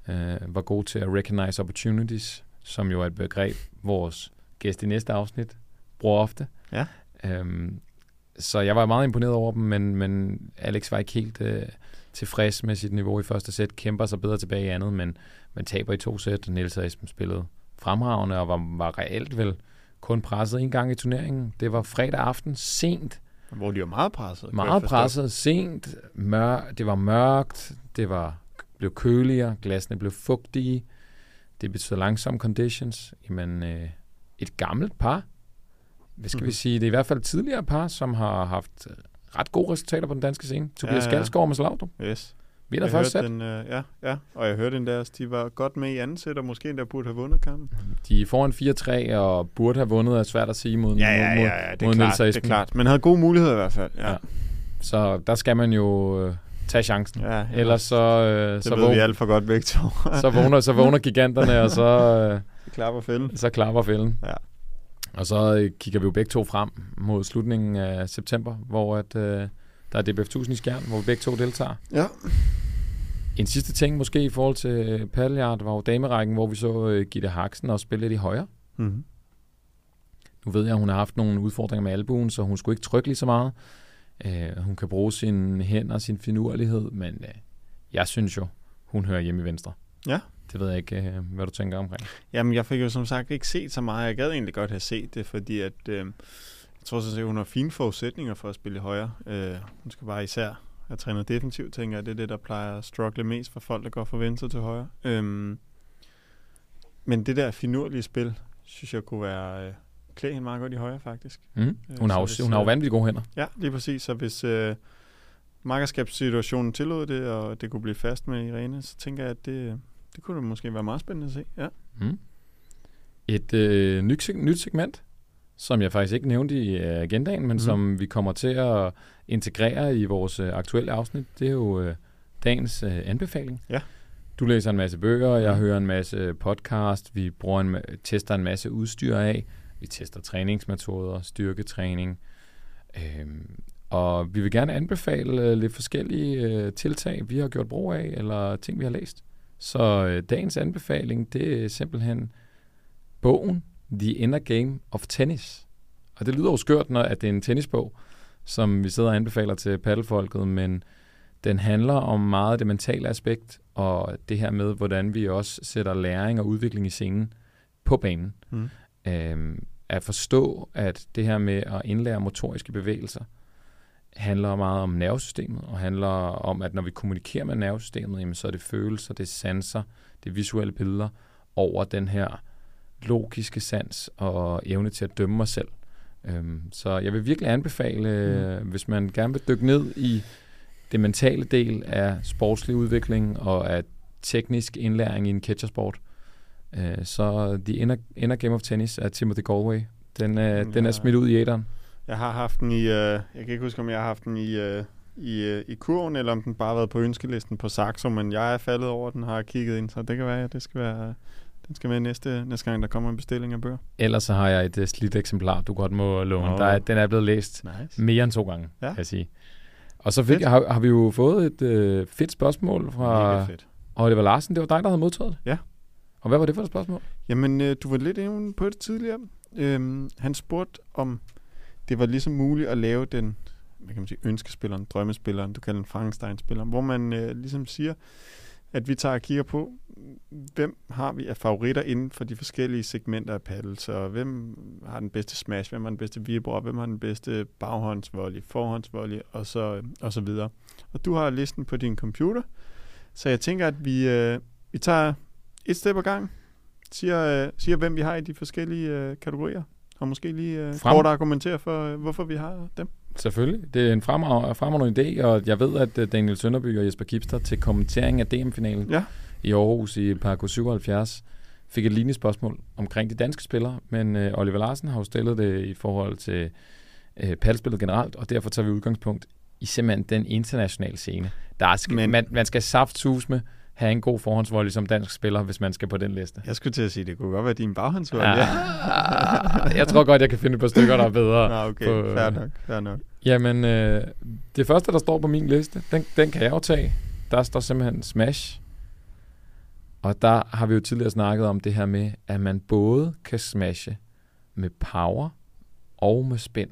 Øh, var god til at recognize opportunities, som jo er et begreb, vores gæst i næste afsnit bruger ofte. Ja. Øhm, så jeg var meget imponeret over dem, men, men Alex var ikke helt øh, tilfreds med sit niveau i første sæt. Kæmper sig bedre tilbage i andet, men, men taber i to sæt. Niels og Esben spillede fremragende og var, var reelt vel kun presset en gang i turneringen. Det var fredag aften, sent, Hvor de var meget presset. meget presset, sent, mør, det var mørkt, det var blev køligere, glasene blev fugtige, det betyder langsomme conditions. Jamen, øh, et gammelt par, hvad skal mm. Mhm. vi sige, det er i hvert fald tidligere par, som har haft øh, ret gode resultater på den danske scene. Tobias Ja, ja, med Slavdrup. Yes. Vinder Jeg først hørte sæt. den, øh, ja, ja, og jeg hørte den der, de var godt med i anden sæt, og måske endda burde have vundet kampen. De er foran 4-3 og burde have vundet, er svært at sige mod, Ja, ja, mod, ja, ja det, mod er Niels klart, det er klart. Men havde gode muligheder i hvert fald. Ja, Ja. Så der skal man jo øh, tage chancen. ja, ja. Ellers så, øh, det så, ved vi vågner, alt for godt begge to. så, vågner, så vågner giganterne, og så, øh, [LAUGHS] klapper fælden. så klapper fælden. Ja. Og så øh, kigger vi jo begge to frem mod slutningen af september, hvor at, øh, der er DBF 1000 i Skjern, hvor vi begge to deltager. Ja. En sidste ting måske i forhold til paddleyard var jo damerækken, hvor vi så øh, Gitte Haksen også spille lidt i højre. Mm-hmm. Nu ved jeg, at hun har haft nogle udfordringer med albuen, så hun skulle ikke trykke lige så meget. Øh, hun kan bruge sine hænder og sin finurlighed, men øh, jeg synes jo, hun hører hjemme i venstre. Ja. Det ved jeg ikke, øh, hvad du tænker omkring. Jamen, jeg fik jo som sagt ikke set så meget. Jeg gad egentlig godt have set det, fordi at, øh, jeg tror sådan set, hun har fine forudsætninger for at spille højre. Øh, hun skal bare især have trænet defensivt, tænker jeg. Det er det, der plejer at struggle mest for folk, der går fra venstre til højre. Øhm, men det der finurlige spil, synes jeg kunne være øh, klæde hende meget godt i højre, faktisk. Mm. Øh, Hun, har jo, hvis, hun har jo øh, vanvittigt gode hænder. Ja, lige præcis. Så hvis øh, markerskabssituationen tillod det, og det kunne blive fast med Irene, så tænker jeg, at det, det kunne da måske være meget spændende at se. Ja. Mm. Et øh, nyt, nyt segment, som jeg faktisk ikke nævnte i øh, agendaen, men mm. som vi kommer til at integrere i vores øh, aktuelle afsnit, det er jo øh, dagens øh, anbefaling. Ja. Du læser en masse bøger, jeg hører en masse podcast, vi bruger en, tester en masse udstyr af, vi tester træningsmetoder, styrketræning, øhm, og vi vil gerne anbefale øh, lidt forskellige øh, tiltag, vi har gjort brug af, eller ting, vi har læst. Så øh, dagens anbefaling, det er simpelthen bogen The Inner Game of Tennis. Og det lyder jo skørt, når at det er en tennisbog, som vi sidder og anbefaler til paddelfolket, men den handler om meget det mentale aspekt, og det her med, hvordan vi også sætter læring og udvikling i scenen på banen. Mm. Øhm, at forstå, at det her med at indlære motoriske bevægelser, handler meget om nervesystemet, og handler om, at når vi kommunikerer med nervesystemet, jamen, så er det følelser, det er sanser, det er visuelle billeder over den her logiske sans og evne til at dømme os selv. Øhm, så jeg vil virkelig anbefale, mm. hvis man gerne vil dykke ned i det mentale del af sportslig udvikling og af teknisk indlæring i en catchersport, øh, så The Inner, Inner Game of Tennis af Timothy Galway, den, øh, Den er smidt ud i æderen. Jeg har haft den i, øh, jeg kan ikke huske, om jeg har haft den i, øh, i, øh, i kurven, eller om den bare har været på ønskelisten på Saxo, men jeg er faldet over den, har kigget ind, så det kan være, at det skal være, den skal med næste, næste gang, der kommer en bestilling af bøger. Ellers så har jeg et uh, slidt eksemplar, du godt må låne. Åh. Der er, den er blevet læst Nice. mere end to gange, Ja. kan jeg sige. Og så fik har, har vi jo fået et øh, fedt spørgsmål fra fedt. Oliver Larsen. Det var dig, der havde modtaget det? Ja. Og hvad var det for et spørgsmål? Jamen, øh, du var lidt inde på det tidligere. Øhm, han spurgte, om det var ligesom muligt at lave den, hvad kan man sige, ønskespilleren, drømmespilleren, du kalder den Frankenstein-spilleren, hvor man øh, ligesom siger, at vi tager og kigger på, hvem har vi af favoritter inden for de forskellige segmenter af paddle. Så hvem har den bedste smash, hvem har den bedste vibro, hvem har den bedste baghåndsvolley, forhåndsvolley og så, og så videre. Og du har listen på din computer, så jeg tænker, at vi, øh, vi tager et step ad gang, siger, øh, siger hvem vi har i de forskellige øh, kategorier, og måske lige øh, Frem. kort argumentere for, øh, hvorfor vi har dem. Selvfølgelig. Det er en fremragende, fremragende idé, og jeg ved, at øh, Daniel Sønderby og Jesper Kipster til kommentering af DM-finalen Ja. i Aarhus i Parco 77 fik et lignende spørgsmål omkring de danske spillere, men øh, Oliver Larsen har jo stillet det i forhold til øh, paddelspillet generelt, og derfor tager vi udgangspunkt i simpelthen den internationale scene. Der skal, Men- men, man, man skal saftsus med have en god forhåndsvolley som dansk spiller, hvis man skal på den liste. Jeg skulle til at sige, det kunne godt være din baghåndsvold. Ja. jeg tror godt, jeg kan finde et par stykker, der er bedre. Nå, okay, på, øh, fair nok, fair nok. Jamen, øh, det første, der står på min liste, den, den kan jeg jo tage. Der står simpelthen Smash. Og der har vi jo tidligere snakket om det her med, at man både kan smashe med power og med spin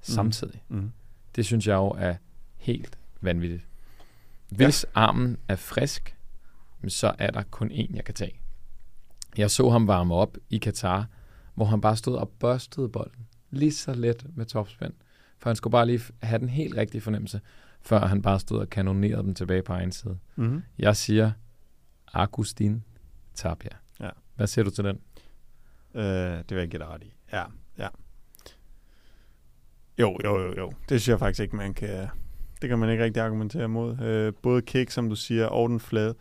samtidig. Mm. Det synes jeg jo er helt vanvittigt. Hvis ja. armen er frisk, så er der kun én, jeg kan tage. Jeg så ham varme op i Katar, hvor han bare stod og børstede bolden. Lige så let med topspin. For han skulle bare lige have den helt rigtige fornemmelse, før han bare stod og kanonerede dem tilbage på egen side. Mm. Jeg siger Agustin Tapia. Ja. Hvad siger du til den? Øh, det vil jeg give dig ret i. Ja, ja. Jo, jo, jo, jo. Det synes jeg faktisk ikke, man kan... Det kan man ikke rigtig argumentere mod. Øh, både kick, som du siger, og den flade.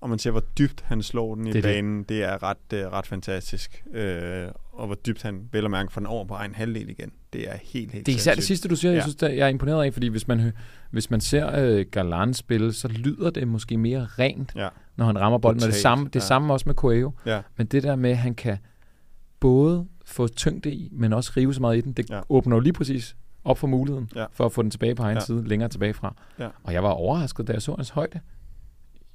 Og man ser, hvor dybt han slår den i Det banen. Det. det er ret, øh, ret fantastisk. Øh, og hvor dybt han vel og mærke får den over på egen halvdel igen. Det er helt, helt Det er især det sidste, du siger, jeg Ja. synes, der, jeg er imponeret af, fordi hvis man, hvis man ser øh, Galan spille, så lyder det måske mere rent, Ja. når han rammer bolden. Og det samme, det ja. samme også med Coelho. Ja. Men det der med, at han kan både få tyngde i, men også rive så meget i den, det Ja. åbner jo lige præcis op for muligheden Ja. for at få den tilbage på egen Ja. side, længere tilbage fra. Ja. Og jeg var overrasket, da jeg så hans højde.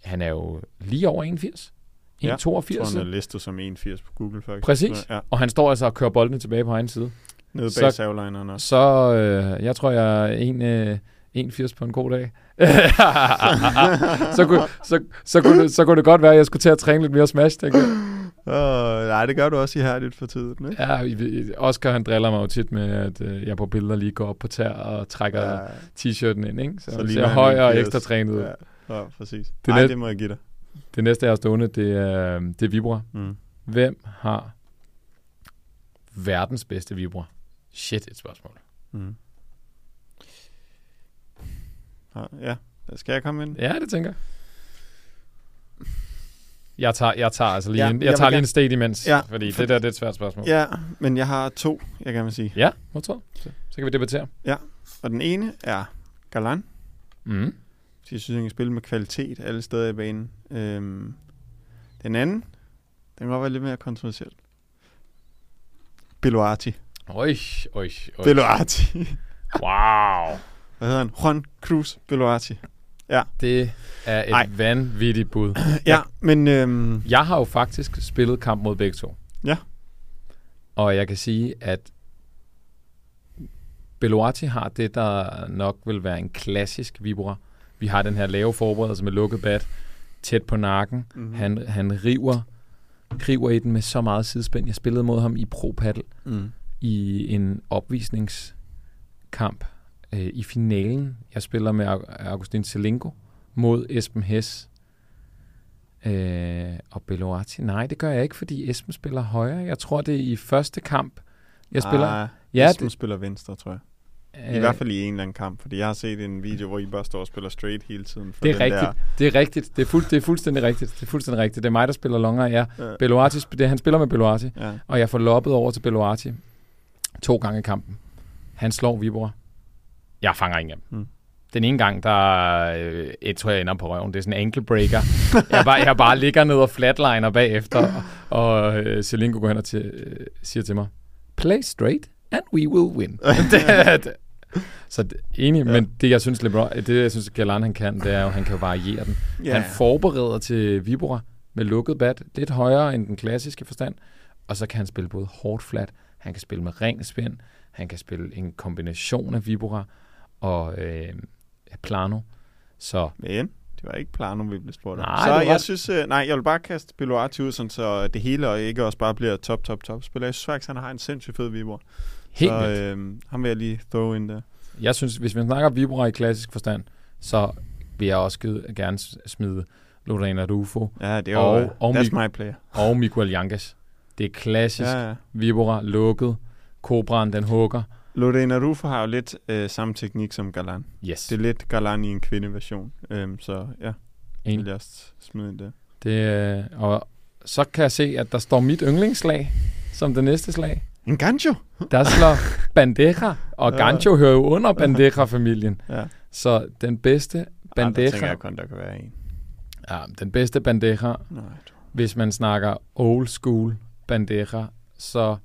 Han er jo lige over 81. Ja, 1,82. Jeg tror, han er listet som 81 på Google, faktisk. Præcis. Ja, og han står altså og kører boldene tilbage på egen side. nede bag savlineren også. Så øh, jeg tror, jeg er en, øh, 81 på en god dag. [LAUGHS] så, kunne, så, så, kunne det, så kunne det godt være, at jeg skulle til at træne lidt mere smash, tænker jeg. Nej, det gør du også ihærdigt for tiden, ikke? Ja, i- Oscar han driller mig jo tit med, at øh, jeg på billeder lige går op på tær og trækker ja. t-shirten ind, ikke? Så, så ligner ser høj og 80. ekstra trænet ud. Ja, ja præcis. Det nej, net- det må jeg give dig. Det næste, jeg har stående, det er, det er Vibra. Mm. Hvem har verdens bedste Vibra? Shit, et spørgsmål. Mm. Ja, ja, skal jeg komme ind? Ja, det tænker jeg. Jeg tager, jeg tager altså lige, Ja, ja, en, jeg jeg tager lige en gerne- state imens, Ja, fordi for- det der det er et svært spørgsmål. Ja, men jeg har to, jeg gerne vil sige. Ja, modtaget. Så, så kan vi debattere. Og den ene er Galan. Mm. Jeg synes, han kan spille med kvalitet alle steder i banen. Øhm, den anden, den kan godt være lidt mere kontroversiel. Beloati. Oj, oj, oj. Beloati. Wow. Hvad hedder han? Juan Cruz Beloati. Det er et Ej. Vanvittigt bud. [CLEARS THROAT] Ja, men øhm, Jeg har jo faktisk spillet kamp mod begge to. Ja. Og jeg kan sige, at Beloati har det, der nok vil være en klassisk Vibra. Vi har den her lave forberedelse med lukket bat, tæt på nakken. Mm. Han, han river, river i den med så meget sidespænd. Jeg spillede mod ham i Pro Paddle mm. i en opvisningskamp øh, i finalen. Jeg spiller med Au- Augustin Selinko mod Esben Hess. Øh, og Beloati. Nej, det gør jeg ikke, fordi Esben spiller højre. Jeg tror, det er i første kamp. Jeg spiller... Ah, ja, du det, spiller venstre, tror jeg. I øh, hvert fald i en eller anden kamp, fordi jeg har set en video, hvor I bare står og spiller straight hele tiden. For Det er rigtigt. Det er rigtigt. Det er, fuld, det er fuldstændig rigtigt. Det er fuldstændig rigtigt. Det er mig, der spiller longer. Ja. Der, Beloati, sp- det, han spiller med Beloati. ja. Og jeg får loppet over til Beloati to gange i kampen. Han slår Vibora. Jeg fanger ingen af dem. Hmm. Den ene gang, der øh, et tror jeg ender på røven. Det er sådan en ankle breaker. [LAUGHS] jeg, bare, jeg bare ligger ned og flatliner bagefter, og, og øh, Selinko går hen og til, øh, siger til mig, play straight, and we will win. [LAUGHS] det, det, så det, enig, Ja. men det jeg synes, LeBron, det jeg synes, Galan han kan, det er jo, han kan jo variere den. Ja. Han forbereder til Vibora med lukket bat, lidt højere end den klassiske forstand, og så kan han spille både hårdt flat, han kan spille med ren spænd, han kan spille en kombination af Vibora og øh, Plano. Så Men det var ikke Plano, vi blev spurgt om. Nej, så jeg ret. synes, øh, nej, jeg vil bare kaste Beloati ud, sådan, så det hele og ikke også bare bliver top, top, top spiller. Jeg synes faktisk, han har en sindssygt fed vibro. Helt så vildt. øh, ham vil jeg lige throw ind der. Jeg synes, hvis vi snakker Vibora i klassisk forstand, så vil jeg også gerne smide Lorena Rufo Ja, det er Og- jo, og that's Mik- my player. og Miguel Yangas. Det er klassisk Ja, ja. Vibora, lukket, Kobraen, den hugger. Lorena Rufo har jo lidt øh, samme teknik som Galan. Yes, Det er lidt Galan i en kvindeversion. Øhm, så ja, enig. vil jeg også smide ind der. Det, øh, og så kan jeg se, at der står mit yndlingsslag som det næste slag. En gancho! Der slår Bandeja, og. Gancho hører jo under Bandeja-familien. Ja. Så den bedste Ah, der tænker jeg kun, der kan være en. ja, den bedste Bandeja, Nej, hvis man snakker old school Bandeja, så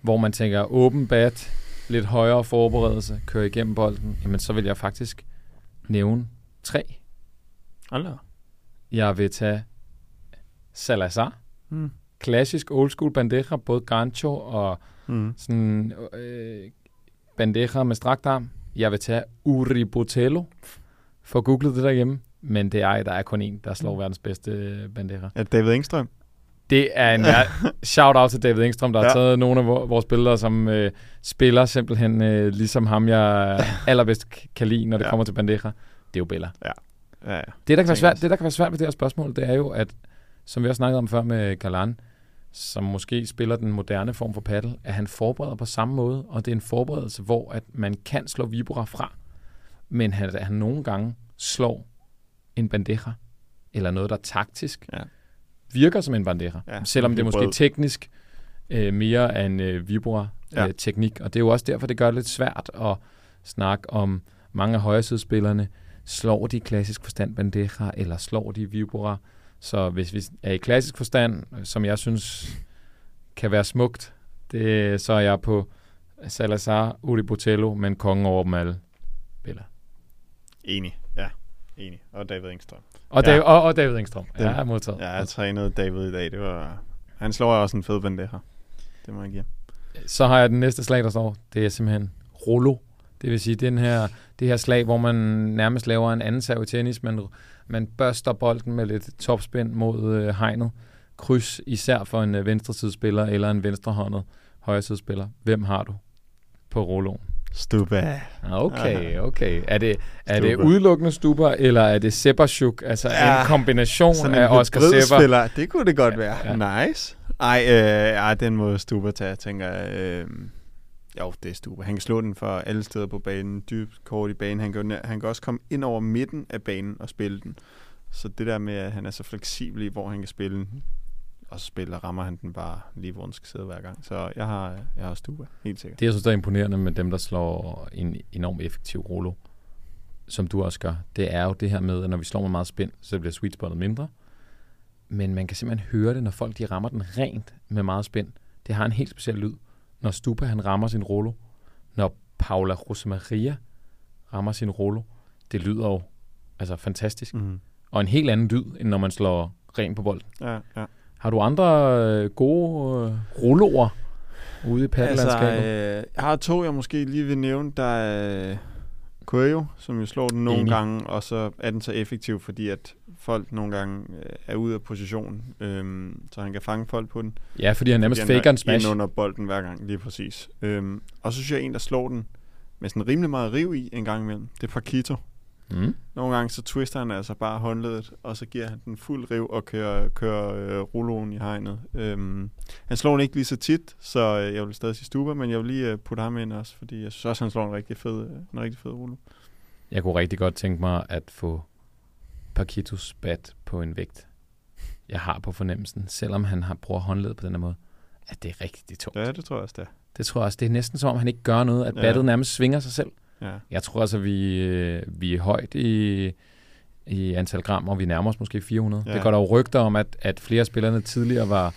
hvor man tænker åben bat, lidt højere forberedelse, kører igennem bolden, jamen så vil jeg faktisk nævne tre. Aldrig. Jeg vil tage Salazar, Mm. Klassisk old school Bandeja, både Gancho og Mm. sådan øh, bandeja med strakt arm. Jeg vil tage Uri Botello. For googlet det derhjemme. Men det er, der er kun en, der slår verdens bedste øh, bandeja. Ja, David Engstrøm. Det er en shout-out til David Engstrøm, der ja. har Ja. taget nogle af vor- vores spillere, som øh, spiller simpelthen øh, ligesom ham, jeg [LAUGHS] allerbedst kan lide, når det ja. Ja. kommer til bandeja. Det er jo Bella. Ja, ja. Det der, kan være svært, det, der kan være svært ved det her spørgsmål, det er jo, at, som vi har snakket om før med Galan, som måske spiller den moderne form for paddle, at han forbereder på samme måde, og det er en forberedelse, hvor at man kan slå vibora fra, men han, han nogle gange slår en bandeja, eller noget, der taktisk Ja. virker som en bandeja, Ja, selvom det er måske brød. teknisk øh, mere er en øh, Ja. vibora-teknik, og det er jo også derfor, det gør det lidt svært at snakke om mange af højresidespillerne, slår de klassisk forstand bandeja, eller slår de vibora, så hvis vi er i klassisk forstand, som jeg synes kan være smukt, det, så er jeg på Salazar, Uri Botello, men kongen over dem alle. Bella. Enig, ja. Enig. Og David Engstrøm. Og, Ja. David, og, og David Engstrøm. Den- Ja, modtaget. Ja, jeg trænede David i dag. Det var... Han slår også en fed bandeja. Det må jeg give. Så har jeg den næste slag, der står. Det er simpelthen Rollo. Det vil sige, den her, det her slag, hvor man nærmest laver en anden serv i tennis. Man, man børster bolden med lidt topspænd mod øh, hegnet. Kryds især for en øh, venstresidespiller eller en venstrehåndet højresidespiller. Hvem har du på Rollo? Stuba. Ah, Okay, okay. Er det, er det udelukkende Stuber, eller er det Seberchuk? Altså Ja, en kombination Sådan af en Oscar Seber. hybridspiller, det kunne det godt være. Ja. Ja. Nice. Ej, øh, ej, den må Stuber tage, tænker jeg. Øh, jo, det er Stuber. Han kan slå den fra alle steder på banen, dybt kort i banen. Han kan, han kan også komme ind over midten af banen og spille den. Så det der med, at han er så fleksibel i, hvor han kan spille den, og så spiller, rammer han den bare lige, hvor den skal sidde hver gang. Så jeg har, jeg har Stuber, helt sikkert. Det, jeg synes, der er imponerende med dem, der slår en enormt effektiv rolo, som du også gør, det er jo det her med, at når vi slår med meget spænd, så bliver sweet spotet mindre. Men man kan simpelthen høre det, når folk de rammer den rent med meget spænd. Det har en helt speciel lyd. Når Stupa han rammer sin rolo, når Paula Rosemaria rammer sin rolo, det lyder jo altså fantastisk. Mm. Og en helt anden lyd, end når man slår rent på bolden. Ja, ja. Har du andre øh, gode øh, roloer ude i paddelandskabet? Altså, øh, jeg har to, jeg måske lige vil nævne. Der er Coelho, som jo slår den nogle Enig. gange, og så er den så effektiv, fordi at folk nogle gange øh, er ude af position, øhm, så han kan fange folk på den. ja, fordi han nærmest Fordi han faker er en smash. under bolden hver gang, lige præcis. Øhm, og så synes jeg, en, der slår den med sådan rimelig meget riv i en gang imellem, det er Paquito. Mm. Nogle gange så twister han altså bare håndledet, og så giver han den fuld riv og kører, kører øh, rulloen i hegnet. Øhm, han slår den ikke lige så tit, så øh, jeg vil stadig sige Stuber, men jeg vil lige øh, putte ham ind også, fordi jeg synes også, han slår en rigtig fed, en rigtig fed rullo. Jeg kunne rigtig godt tænke mig at få Paquitos bat på en vægt. Jeg har på fornemmelsen, selvom han har brugt håndled på den her måde, at det er rigtig tungt. Ja, det tror jeg også, det er. Det tror jeg også. Det er næsten som om, han ikke gør noget, at Ja. battet nærmest svinger sig selv. Ja. Jeg tror altså, vi, øh, vi er højt i, i antal gram, og vi nærmer os måske 400. Ja. Det går der jo rygter om, at, at flere af spillerne tidligere var,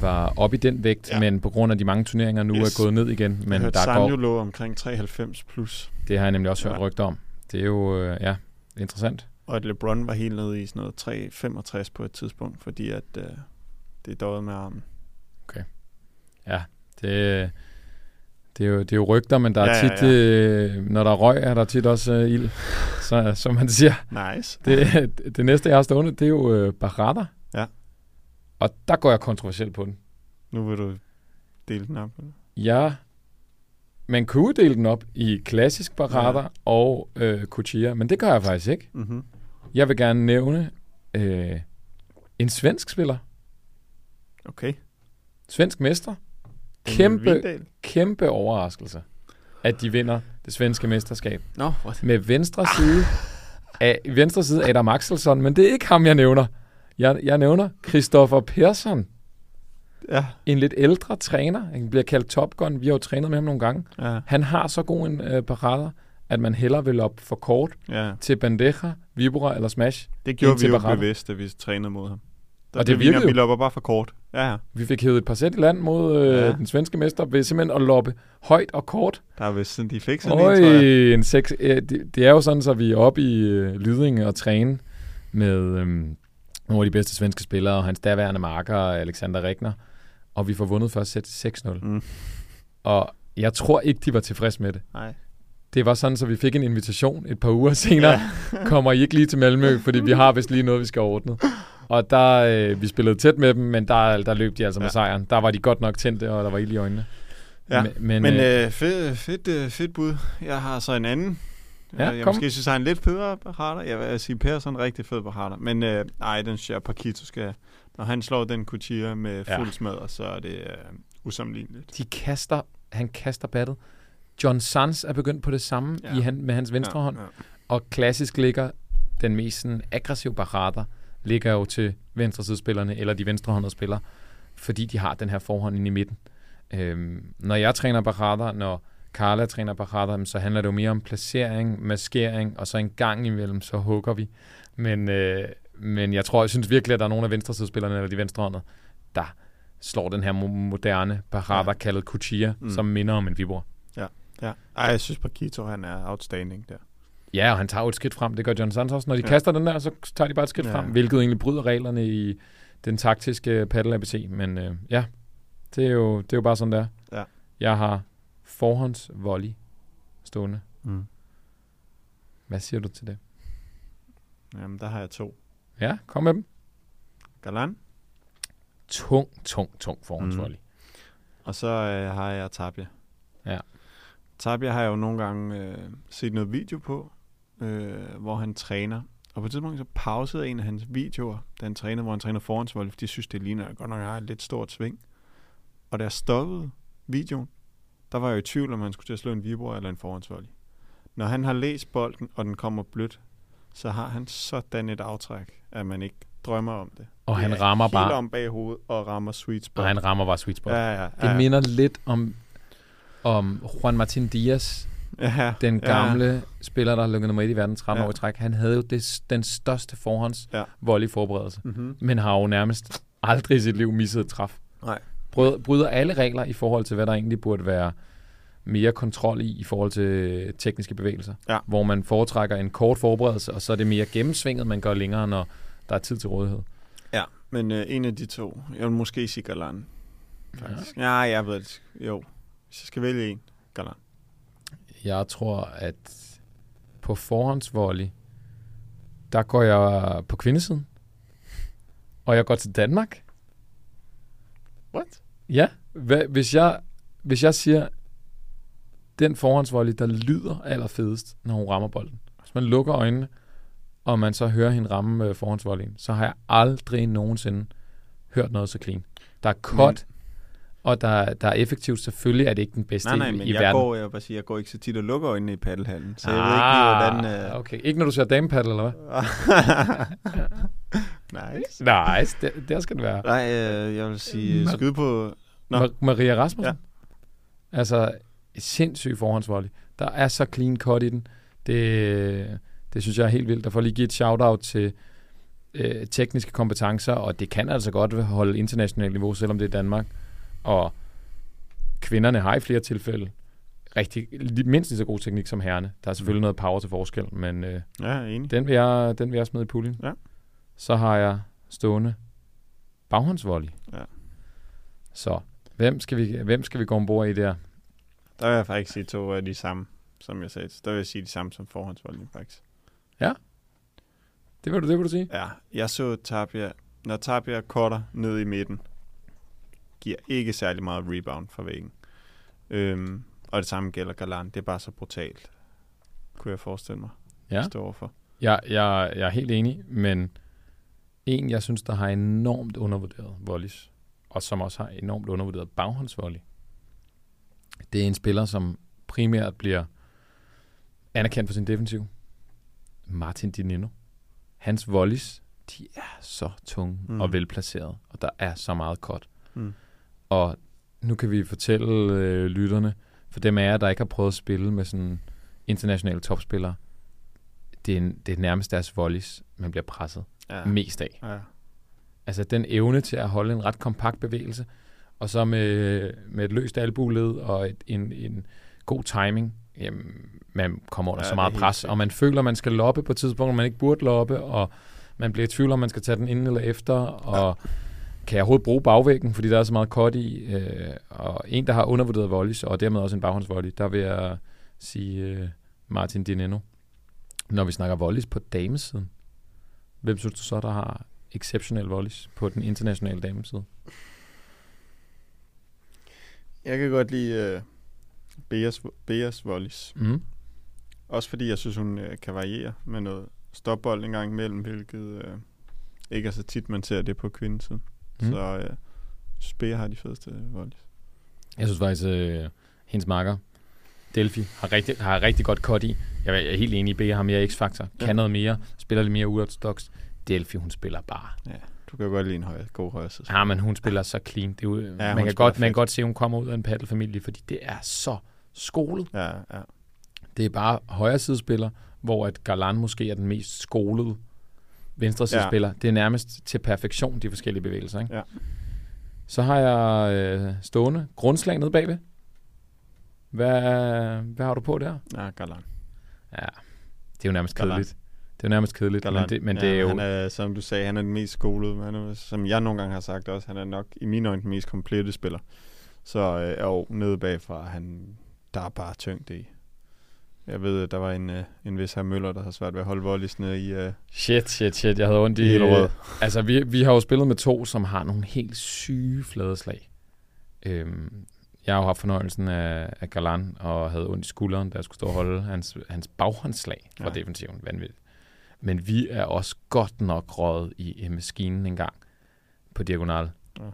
var op i den vægt, Ja. men på grund af de mange turneringer nu Yes. er gået ned igen. Men jeg der går, lå omkring 93 plus, det har jeg nemlig også hørt Ja. rygter om. Det er jo, øh, ja, interessant. Og at LeBron var helt nede i sådan noget 365 på et tidspunkt, fordi at øh, det døde med armen. Det, det, er jo, det er jo rygter, men der er Ja, ja, tit, øh, når der er røg, er der tit også øh, ild, [LAUGHS] så, som man siger. Nice. Det, [LAUGHS] det næste, jeg har stående, det er jo øh, Barada. Ja. Og der går jeg kontroversielt på den. Nu vil du dele den op. Ja, man kunne dele den op i klassisk Barada Ja. og øh, Kuchia, men det gør jeg faktisk ikke. Mm-hmm. Jeg vil gerne nævne øh, en svensk spiller. Okay. Svensk mester. Kæmpe, kæmpe overraskelse, at de vinder det svenske mesterskab. Nå, what? Med venstre side, af, venstre side Adam Axelsson, men det er ikke ham, jeg nævner. Jeg, jeg nævner Christoffer Persson, Ja. en lidt ældre træner. Han bliver kaldt Top Gun. Vi har jo trænet med ham nogle gange. Ja. Han har så god en øh, parade, at man hellere vil op for kort ja. til bandeja, vibora eller smash. Det gjorde vi jo Barada. bevidst, da vi trænede mod ham. Der Og det vi, virkede Vi jo. lopper bare for kort. Ja, ja. Vi fik hævet et par sæt i land mod øh, Ja. ja. den svenske mester ved simpelthen at loppe højt og kort. Der er vist sådan, de fik sådan en, Øj, tror jeg. en seks, øh, det, det er jo sådan, så vi er oppe i øh, Lydinge og træne med øhm, nogle af de bedste svenske spillere, og hans daværende marker, Alexander Regner, og vi får vundet først sæt 6-0. Mm. Og jeg tror ikke, de var tilfredse med det. Nej. Det var sådan, så vi fik en invitation et par uger [LAUGHS] senere. Ja. [LAUGHS] Kommer I ikke lige til Malmø, fordi vi har vist lige noget, vi skal ordne. Og der, øh, vi spillede tæt med dem, men der, der løb de altså med Ja. sejren. Der var de godt nok tændte, og der var ild i øjnene. Ja, Men, men, Men øh, øh, fedt, øh, fedt, øh, fedt bud. Jeg har så en anden Ja, jeg kom. måske synes, han er en lidt federe Barada. Jeg vil sige, Per er sådan en rigtig fed Barada. Men øh, nej, den synes jeg, Paquito skal... Når han slår den Couture med Ja. fuld smadre, så er det øh, usammenligneligt. De kaster, han kaster battet. John Sands er begyndt på det samme ja. Ja. i han, med hans venstre hånd. Ja, ja. Og klassisk ligger den mest sådan, aggressive Barada, ligger jo til venstresidespillerne, eller de venstrehåndede spillere, fordi de har den her forhånd inde i midten. Øhm, når jeg træner Barada, når Carla træner Barada, så handler det jo mere om placering, maskering, og så en gang imellem, så hugger vi. Men, øh, men jeg tror, jeg synes virkelig, at der er nogle af venstresidespillerne, eller de venstrehåndede, der slår den her mo- moderne Barada, ja. Ja. kaldet Kuchia, mm. Som minder om en vibor. Ja. Ej, jeg synes, Paquito, han er outstanding der. Ja, og han tager jo et skridt frem. Det gør John Sands også. Når de ja. Kaster den der, så tager de bare et skridt ja. Frem, hvilket egentlig bryder reglerne i den taktiske paddle ABC. Men øh, ja, det er, jo, det er jo bare sådan der. Ja. Jeg har forhåndsvolley stående. Mm. Hvad siger du til det? Jamen, der har jeg to. Ja, kom med dem. Galan, Tung, tung, tung forhåndsvolley. og så øh, har jeg Tabia. Ja. Tabia har jeg jo nogle gange øh, set noget video på, øh, hvor han træner. Og på et tidspunkt så pausede en af hans videoer, da han træner, hvor han træner forhåndsvolley, fordi jeg synes, det ligner godt nok, har et lidt stort sving. Og da jeg stoppede videoen, der var jeg i tvivl, om han skulle til at slå en vibro eller en forhåndsvolley. Når han har læst bolden, og den kommer blødt, så har han sådan et aftræk, at man ikke drømmer om det. Og Det han er rammer helt bare, om bag hovedet og rammer sweet spot. og han rammer bare sweet spot. Ja, ja, ja, det ja, minder lidt om, om Juan Martin Diaz, ja, den ja. gamle spiller, der har lykket nummer 1 i verden 30 Ja. år i træk. Han havde jo det, den største forhånds Ja. volley forberedelse. Mm-hmm. men har jo nærmest aldrig i sit liv misset et træf. Nej. Bryder, bryder alle regler i forhold til, hvad der egentlig burde være mere kontrol i, i forhold til tekniske bevægelser. Ja. Hvor man foretrækker en kort forberedelse, og så er det mere gennemsvinget, man gør længere, når der er tid til rådighed. Ja, men øh, en af de to. Jeg vil måske sige Galan, faktisk. Ja, jeg ved det. Jo, hvis jeg skal vælge en, Galan. Jeg tror, at på forhåndsvolley, der går jeg på kvindesiden. Og jeg går til Danmark. What? Ja, hvis, jeg, hvis jeg siger, den forhåndsvolley, der lyder allerfedest, når hun rammer bolden. Hvis man lukker øjnene, og man så hører hende ramme øh, forhåndsvolleyen, så har jeg aldrig nogensinde hørt noget så clean. Der er cut, og der, der er effektivt. Selvfølgelig er det ikke den bedste Nej, nej, men i jeg verden. går, jeg bare sige, jeg går ikke så tit og lukker øjnene i paddelhallen, så jeg ved ikke lige, hvordan... Øh... Okay, ikke når du ser damepaddle, eller hvad? [LAUGHS] nice. Nej, der, der skal det være. Nej, øh, jeg vil sige, øh, Mar- skyde på... Nå. Ma- Maria Rasmussen? Ja. Altså, sindssyg forhåndsvolley. Der er så clean cut i den. Det, det synes jeg er helt vildt. Der får lige give et shout-out til øh, tekniske kompetencer, og det kan altså godt holde internationalt niveau, selvom det er Danmark. Og kvinderne har i flere tilfælde rigtig, mindst lige så god teknik som herrene. Der er selvfølgelig noget power til forskel, men øh, Ja, enig. den, vil jeg, den vil jeg smide i puljen. Ja. Så har jeg stående baghåndsvolley. Ja. Så hvem skal, vi, hvem skal vi gå ombord i der? Der vil jeg faktisk sige to af de samme, som jeg sagde. Der vil jeg sige de samme som forhåndsvoldning, faktisk. Det vil du, det vil du sige? Ja, jeg så Tapia, når Tapia cutter ned i midten, giver ikke særlig meget rebound fra væggen. Øhm, og det samme gælder Galan. Det er bare så brutalt, kunne jeg forestille mig, Ja. at stå overfor. Jeg, jeg, jeg er helt enig, men en, jeg synes, der har enormt undervurderet volleys, og som også har enormt undervurderet baghåndsvolley, det er en spiller, som primært bliver anerkendt for sin defensiv. Martin Dinino. Hans volleys, de er så tunge mm. Og velplaceret, og der er så meget cut. Mm. Og nu kan vi fortælle øh, lytterne, for dem af jer, der ikke har prøvet at spille med sådan internationale topspillere, det er, det er nærmest deres volleys, man bliver presset Ja. mest af. ja. Altså den evne til at holde en ret kompakt bevægelse, og så med, med et løst albueled og et, en, en god timing, jamen, man kommer under Ja, ja, så meget pres, og man føler, man skal loppe på et tidspunkt, man ikke burde loppe, og man bliver i tvivl om, man skal tage den inden eller efter, og kan jeg overhovedet bruge bagvæggen, fordi der er så meget kort i, øh, og en, der har undervurderet volleys, og dermed også en baghåndsvolley, der vil jeg sige øh, Martin Dineno. Når vi snakker volleys på damesiden, hvem synes du så, der har exceptionel volleys på den internationale dameside? Jeg kan godt lide uh, Beas, Beas volleys. Mm. Også fordi jeg synes, hun øh, kan variere med noget stopbold en gang imellem, hvilket øh, ikke er så tit, man ser det på kvindesiden. Mm. Så øh, Speer har de fedeste volleys. Jeg synes faktisk, øh, hendes makker, Delphi, har rigtig, har rigtig godt cut i. Jeg er jeg er helt enig i, Bea har mere x-faktor, kan Ja. noget mere, spiller lidt mere uorthodox. Delphi, hun spiller bare. Du kan jo godt lide en høj, god højre side. Ja, men hun spiller så clean. Det er jo, ja, man, kan godt, man kan fedt. godt se, at hun kommer ud af en paddelfamilie, fordi det er så skolet. Ja, ja. Det er bare højre sidespiller, hvor at Garland måske er den mest skolede venstre sidespiller. Ja. Det er nærmest til perfektion, de forskellige bevægelser. Ikke? Ja. Så har jeg øh, stående grundslag nede bagved. Hvad, hvad har du på der? Ja, Galan. Ja, det er jo nærmest Galant. kedeligt. Det er nærmest kedeligt, Galan. men det, men ja, det er jo... Han er, som du sagde, han er den mest skolede. Han er, som jeg nogle gange har sagt også, han er nok i mine øjne den mest komplette spiller. Så øh, jo, nede bagfra, han, der er bare tyngde i. Jeg ved, at der var en, øh, en vis her Møller, der har svært ved at holde volleys nede i, øh, Shit, shit, shit. Jeg havde ondt i i... Øh, altså, vi, vi har jo spillet med to, som har nogle helt syge fladeslag. Øhm, jeg har jo haft fornøjelsen af, af Galan, og havde ondt i skulderen, da jeg skulle stå og holde hans, hans baghåndslag fra ja. Defensiven. Vanvittigt. Men vi er også godt nok røget i, i maskinen en gang på diagonal. Ja.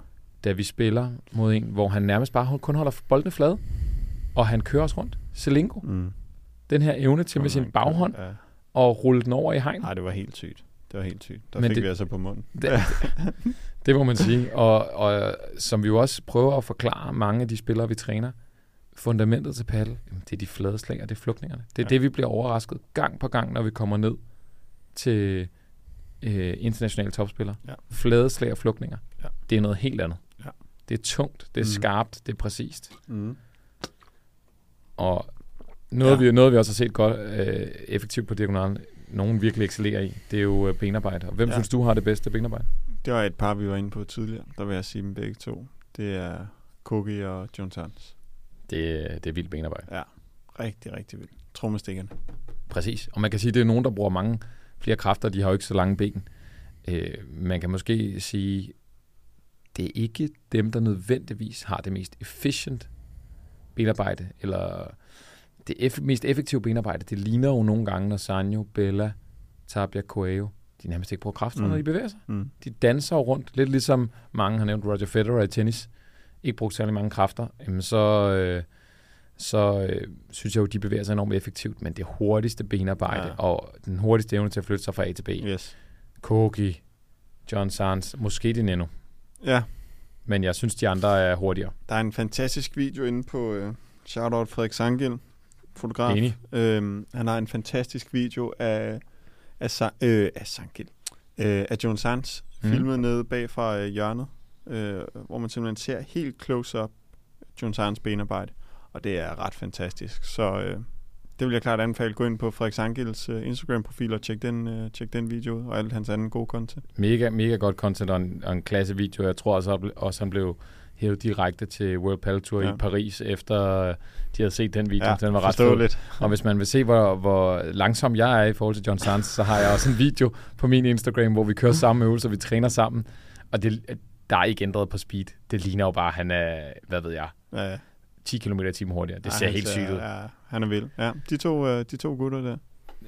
Da vi spiller mod en, hvor han nærmest bare kun holder boldene flade, og han kører os rundt. Selingo. Mm. Den her evne til med sin baghånd Ja. og rulle den over i hegn. Nej, det var helt sygt. Det var helt sygt. Der Men fik det- vi altså på munden. [LAUGHS] Det, det må man sige. Og, og som vi jo også prøver at forklare mange af de spillere, vi træner, fundamentet til paddle, jamen, det er de flade slag, og det er flugtningerne. Det er ja. Det, vi bliver overrasket gang på gang, når vi kommer ned til øh, internationale topspillere. Ja. Flade slag og flugtninger. Ja. Det er noget helt andet. Ja. Det er tungt, det er Mhm. skarpt, det er præcist. Mm. Og noget, Ja. vi, noget vi også har set godt øh, effektivt på diagonalen, nogen virkelig excellerer i, det er jo øh, benarbejde. Og hvem ja. Synes du har det bedste benarbejde? Det var et par, vi var inde på tidligere. Der vil jeg sige dem begge to. Det er Kogi og John Sands. Det, det er vildt benarbejde. Ja, rigtig, rigtig vildt. Trommestikkerne. Præcis. Og man kan sige, at det er nogen, der bruger mange flere kræfter. De har jo ikke så lange ben. Øh, man kan måske sige, det er ikke dem, der nødvendigvis har det mest efficient benarbejde, eller det eff- mest effektive benarbejde. Det ligner jo nogle gange, når Sanjo, Bella, Tabia, Coelho, de nærmest ikke bruger kræfter, mm. Når de bevæger sig. Mm. De danser jo rundt, lidt ligesom mange har nævnt Roger Federer i tennis. Ikke brugt særlig mange kræfter. Jamen så, øh, så øh, synes jeg jo, de bevæger sig enormt effektivt, men det hurtigste benarbejde ja. Og den hurtigste evne til at flytte sig fra A til B. Yes. Kogi, John Sands, måske det Neno. Ja, Men jeg synes, de andre er hurtigere. der er en fantastisk video inde på øh, shoutout Frederik Sangil, fotograf. Enig. Øhm, han har en fantastisk video af, af, Sa- øh, af Sangil, øh, af John Sands, Mm. filmet nede bag fra øh, hjørnet, øh, hvor man simpelthen ser helt close-up John Sands benarbejde, og det er ret fantastisk. Så øh, det vil jeg klart anbefale. Gå ind på Frederik Sangils øh, Instagram-profil og tjek den, øh, tjek den video ud, og alt hans anden gode content. Mega, mega godt content og en, og en klasse video. Jeg tror også, også han blev hævet direkte til World Paddle Tour ja. Ja. i Paris, efter de havde set den video. Ja, den var ret fed. Og hvis man vil se, hvor, hvor langsom jeg er i forhold til John Sands, så har jeg også en video på min Instagram, hvor vi kører samme øvelser, vi træner sammen. Og det, der er ikke ændret på speed. Det ligner jo bare, at han er, hvad ved jeg, Ja, 10 km i timen hurtigere. Det Ej, ser helt sygt ud. Ja, han er vild. Ja, de to, øh, de to gutter der.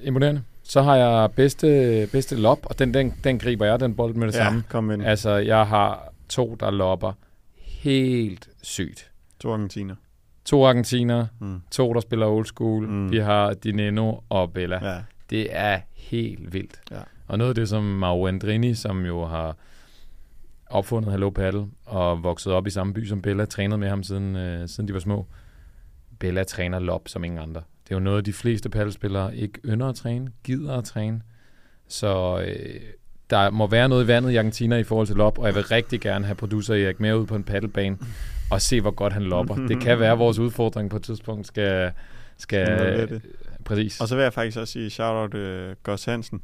Imponerende. Så har jeg bedste, bedste lop, og den, den, den griber jeg, den bold med det ja, samme. kom ind. Altså, jeg har to, der lopper helt sygt. To argentiner. To argentiner, Mm. to, der spiller old school. Mm. Vi har Dineno og Bella. Ja. Det er helt vildt. Ja. Og noget af det, som Mauro Andrini, som jo har opfundet Hello Paddle og vokset op i samme by som Bella, trænet med ham siden, øh, siden de var små. Bella træner lop som ingen andre. Det er jo noget, de fleste paddelspillere ikke ynder at træne, gider at træne. Så øh, der må være noget i vandet i Argentina i forhold til lop, og jeg vil rigtig gerne have producer Erik med ud på en paddelbane og se, hvor godt han lopper. Det kan være, at vores udfordring på et tidspunkt skal... skal det. præcis. Og så vil jeg faktisk også sige shout-out uh, Gus Hansen.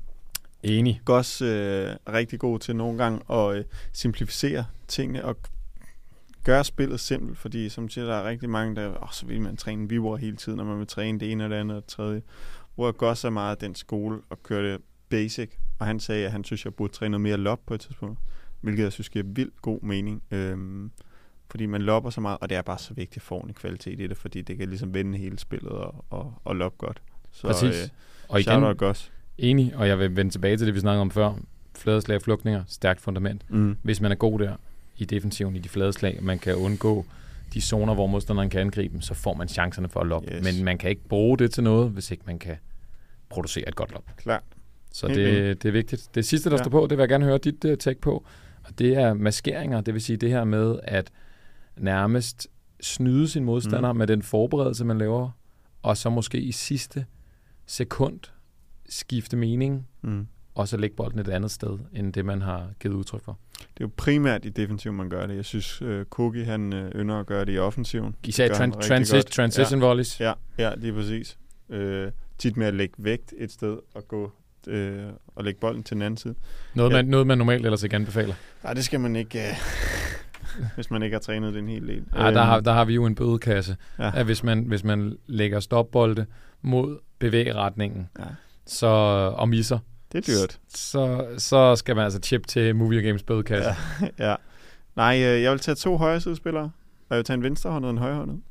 Enig. Gus uh, er rigtig god til nogle gange at uh, simplificere tingene og gøre spillet simpelt, fordi som du siger, der er rigtig mange, der oh, så vil man træne vibrer hele tiden, når man vil træne det ene og det andet og det tredje. Hvor Gus er meget den skole og køre det basic, og han sagde, at han synes, jeg burde træne noget mere lop på et tidspunkt, hvilket jeg synes giver vildt god mening. Øhm, fordi man lopper så meget, og det er bare så vigtigt få en kvalitet i det, fordi det kan ligesom vende hele spillet og, og, og loppe godt. Så, Præcis. Øh, Og igen, out Gus. enig, og jeg vil vende tilbage til det, vi snakkede om før. Fladeslag flugtninger, stærkt fundament. Mm. Hvis man er god der i defensiven, i de flade slag, man kan undgå de zoner, hvor modstanderen kan angribe dem, så får man chancerne for at loppe. Yes. Men man kan ikke bruge det til noget, hvis ikke man kan producere et godt lop. Klart. Så det, det er vigtigt. Det sidste, der Ja. står på, det vil jeg gerne høre dit uh, take på, og det er maskeringer. Det vil sige det her med at nærmest snyde sin modstander mm. med den forberedelse, man laver, og så måske i sidste sekund skifte mening, Mm. og så lægge bolden et andet sted, end det, man har givet udtryk for. Det er jo primært i defensiv, man gør det. Jeg synes, øh, Kogi han øh, ynder at gøre det i offensiven. Især tran- transi- godt. transition volleys. Ja, ja, lige præcis. Øh, tit med at lægge vægt et sted og gå øh, og lægge bolden til den anden side. Noget, Ja. man, noget, man normalt ellers ikke anbefaler. Nej, det skal man ikke, øh, [LAUGHS] hvis man ikke har trænet den helt del. Ej, der, har, der har vi jo en bødekasse, Øhm. ja. at hvis man, hvis man lægger stopbolde mod bevægeretningen, Ja. så, og misser, Det er dyrt. så, så skal man altså chip til Movie Games bødekasse. Ja. [LAUGHS] ja. Nej, øh, jeg vil tage to højre sidespillere, og jeg vil tage en venstrehåndet og en højrehåndet.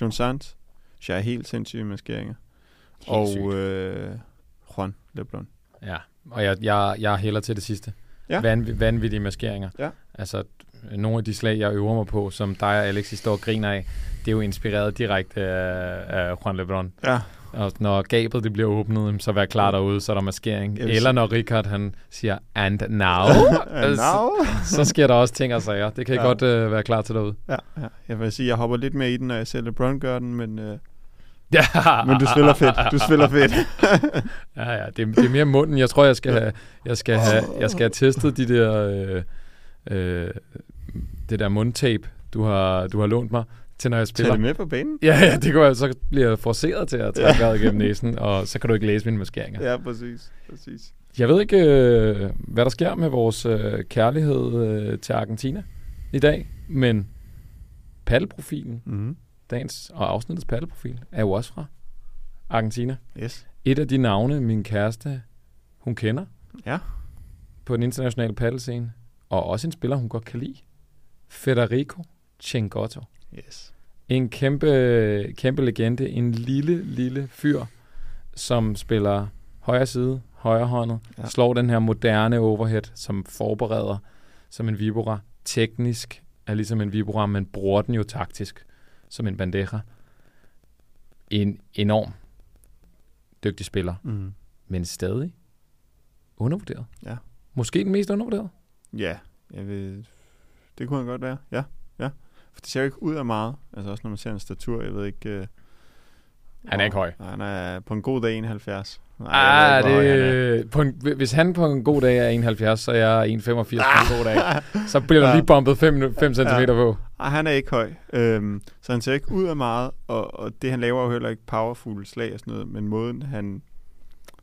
John Sands, jeg er helt sindssyge maskeringer. og øh, Juan Leblon. ja. Og jeg, jeg, jeg hælder til det sidste. Ja. Vanv- vanvittige maskeringer. Ja. Altså, nogle af de slag, jeg øver mig på, som dig og Alex I står og griner af, det er jo inspireret direkte af, af Juan Lebron. Ja, Og når gabet det bliver åbnet, så vær klar derude, så er der maskering. Vil Eller når Richard han siger, and now, [LAUGHS] And [LAUGHS] now. så sker der også ting og sager. Det kan I Ja. godt øh, være klar til derude. ja, ja, jeg vil sige, jeg hopper lidt mere i den, når jeg ser LeBron gør den, men, øh, Ja, men du spiller fedt. Du spiller fedt. [LAUGHS] ja, ja det, er- det er mere munden. Jeg tror, jeg skal have, jeg skal have, jeg skal have testet de der, øh, øh, det der mundtape, du har, du har lånt mig, til når jeg Tag spiller. det med på banen. Ja, ja, det går jeg, så bliver jeg forceret til at trække vejret gennem næsen, og så kan du ikke læse mine maskeringer. Ja, præcis. præcis. Jeg ved ikke, øh, hvad der sker med vores øh, kærlighed øh, til Argentina i dag, men paddelprofilen, Mm-hmm. Dagens og afsnittets paddelprofil, er jo også fra Argentina. Yes. Et af de navne, min kæreste, hun kender Ja. på den internationale paddelscene, og også en spiller, hun godt kan lide, Federico Cengotto. Yes. En kæmpe, kæmpe legende, en lille, lille fyr, som spiller højre side, højre håndet, ja. slår den her moderne overhead, som forbereder som en vibora. Teknisk er ligesom en vibora, men bruger den jo taktisk som en bandeja. En enorm dygtig spiller, Mm. men stadig undervurderet. Ja. Måske den mest undervurderet. Ja, jeg vil... det kunne han godt være. Ja, ja. For det ser jo ikke ud af meget. Altså også når man ser en statur, jeg ved ikke... Han er ikke høj. Nej, han er på en god dag 71. Nej, Ah, hvor høj han er. det, på en, hvis han på en god dag er 71, så er jeg 1,85 på en god dag. Så bliver der Ja. lige bumpet 5, 5 cm Ja. på. Ej, han er ikke høj. Øhm, så han ser ikke ud af meget, og, og det han laver er jo heller ikke powerful slag og sådan noget, men måden han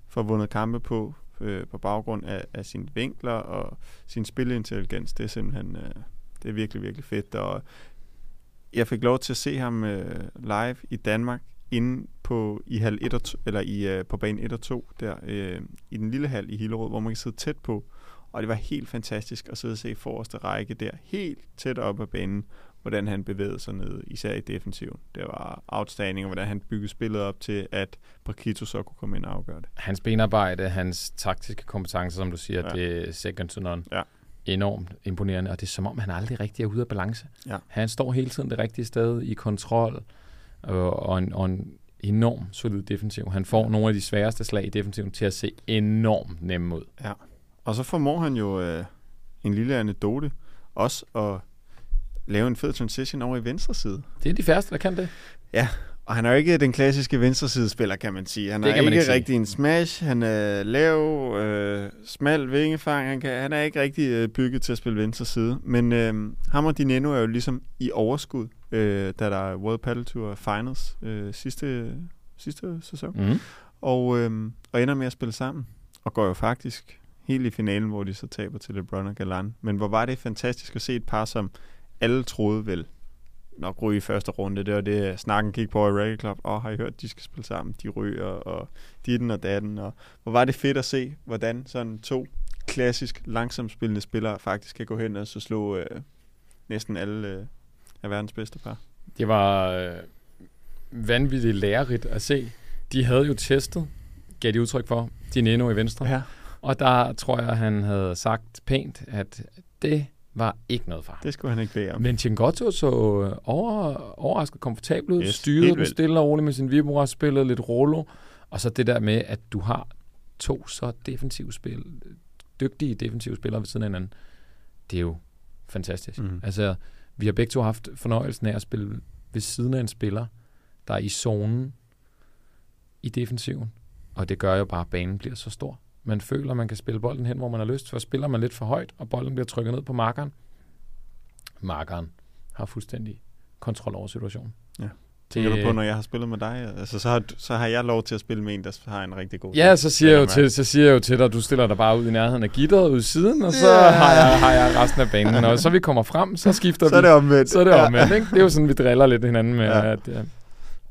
får vundet kampe på, øh, på baggrund af, af sine vinkler og sin spilintelligens, det er simpelthen, øh, det er virkelig, virkelig fedt. Og jeg fik lov til at se ham øh, live i Danmark, inde på i hal 1 og 2, eller i, øh, på bane 1 og 2, der øh, i den lille hal i Hillerød, hvor man kan sidde tæt på. Og det var helt fantastisk at sidde og se forreste række der, helt tæt op ad banen, hvordan han bevægede sig ned, især i defensiven. Det var outstanding, og hvordan han byggede spillet op til, at Paquito så kunne komme ind og afgøre det. Hans benarbejde, hans taktiske kompetencer, som du siger, ja. det er second to none. Ja. Enormt imponerende, og det er som om, han aldrig rigtig er ude af balance. Ja. Han står hele tiden det rigtige sted i kontrol, og, og, en, og en enorm solid defensiv. Han får nogle af de sværeste slag i defensiven til at se enormt nemme ud. Og så formår han jo øh, en lille anekdote også at lave en fed transition over i venstre side. Det er de færreste, der kan det. Og han er jo ikke den klassiske venstresidespiller, kan man sige. Han Det er ikke, ikke rigtig en smash. Han er lav, øh, smal vingefang. Han, kan, han er ikke rigtig øh, bygget til at spille venstre side. Men øh, ham og Dineno er jo ligesom i overskud, øh, da der er World Paddle Tour Finals øh, sidste, sidste sæson. Mm. Og, øh, og ender med at spille sammen. Og går jo faktisk helt i finalen, hvor de så taber til LeBron og Galan. Men hvor var det fantastisk at se et par, som alle troede vel nok ryge i første runde. Det var det, snakken gik på i Reggae Club. Åh, oh, har I hørt, de skal spille sammen? De ryger, og ditten og datten. Og hvor var det fedt at se, hvordan sådan to klassisk langsomt spillende spillere faktisk kan gå hen og så slå øh, næsten alle øh, af verdens bedste par. Det var øh, vanvittigt lærerigt at se de havde jo testet, gav de udtryk for, Dineno i venstre. Ja, Og der tror jeg, han havde sagt pænt, at det var ikke noget for ham. det skulle han ikke bede om. Men Chingotto så øh, over, overrasket komfortabel ud, Yes, styrede den stille og roligt med sin vibra, spillede lidt rollo, og så det der med, at du har to så defensive spil, dygtige defensive spillere ved siden af hinanden, det er jo fantastisk. Mhm. Altså, vi har begge to haft fornøjelsen af at spille ved siden af en spiller, der er i zonen i defensiven, og det gør jo bare, at banen bliver så stor. Man føler, man kan spille bolden hen, hvor man har lyst, for spiller man lidt for højt, og bolden bliver trykket ned på markeren. Markeren har fuldstændig kontrol over situationen. Ja. Tænker du på, når jeg har spillet med dig? Altså, så har, så har jeg lov til at spille med en, der har en rigtig god Ja, så siger, jeg jo til, så siger jeg jo til dig, at du stiller dig bare ud i nærheden af gitteret ud siden, og så Ja. har, jeg, har jeg resten af banen. Når så vi kommer frem, så skifter [LAUGHS] Så er vi. det omvendt. Så er det omvendt, ikke? Det er jo sådan, vi driller lidt hinanden med, Ja. ja. at, ja,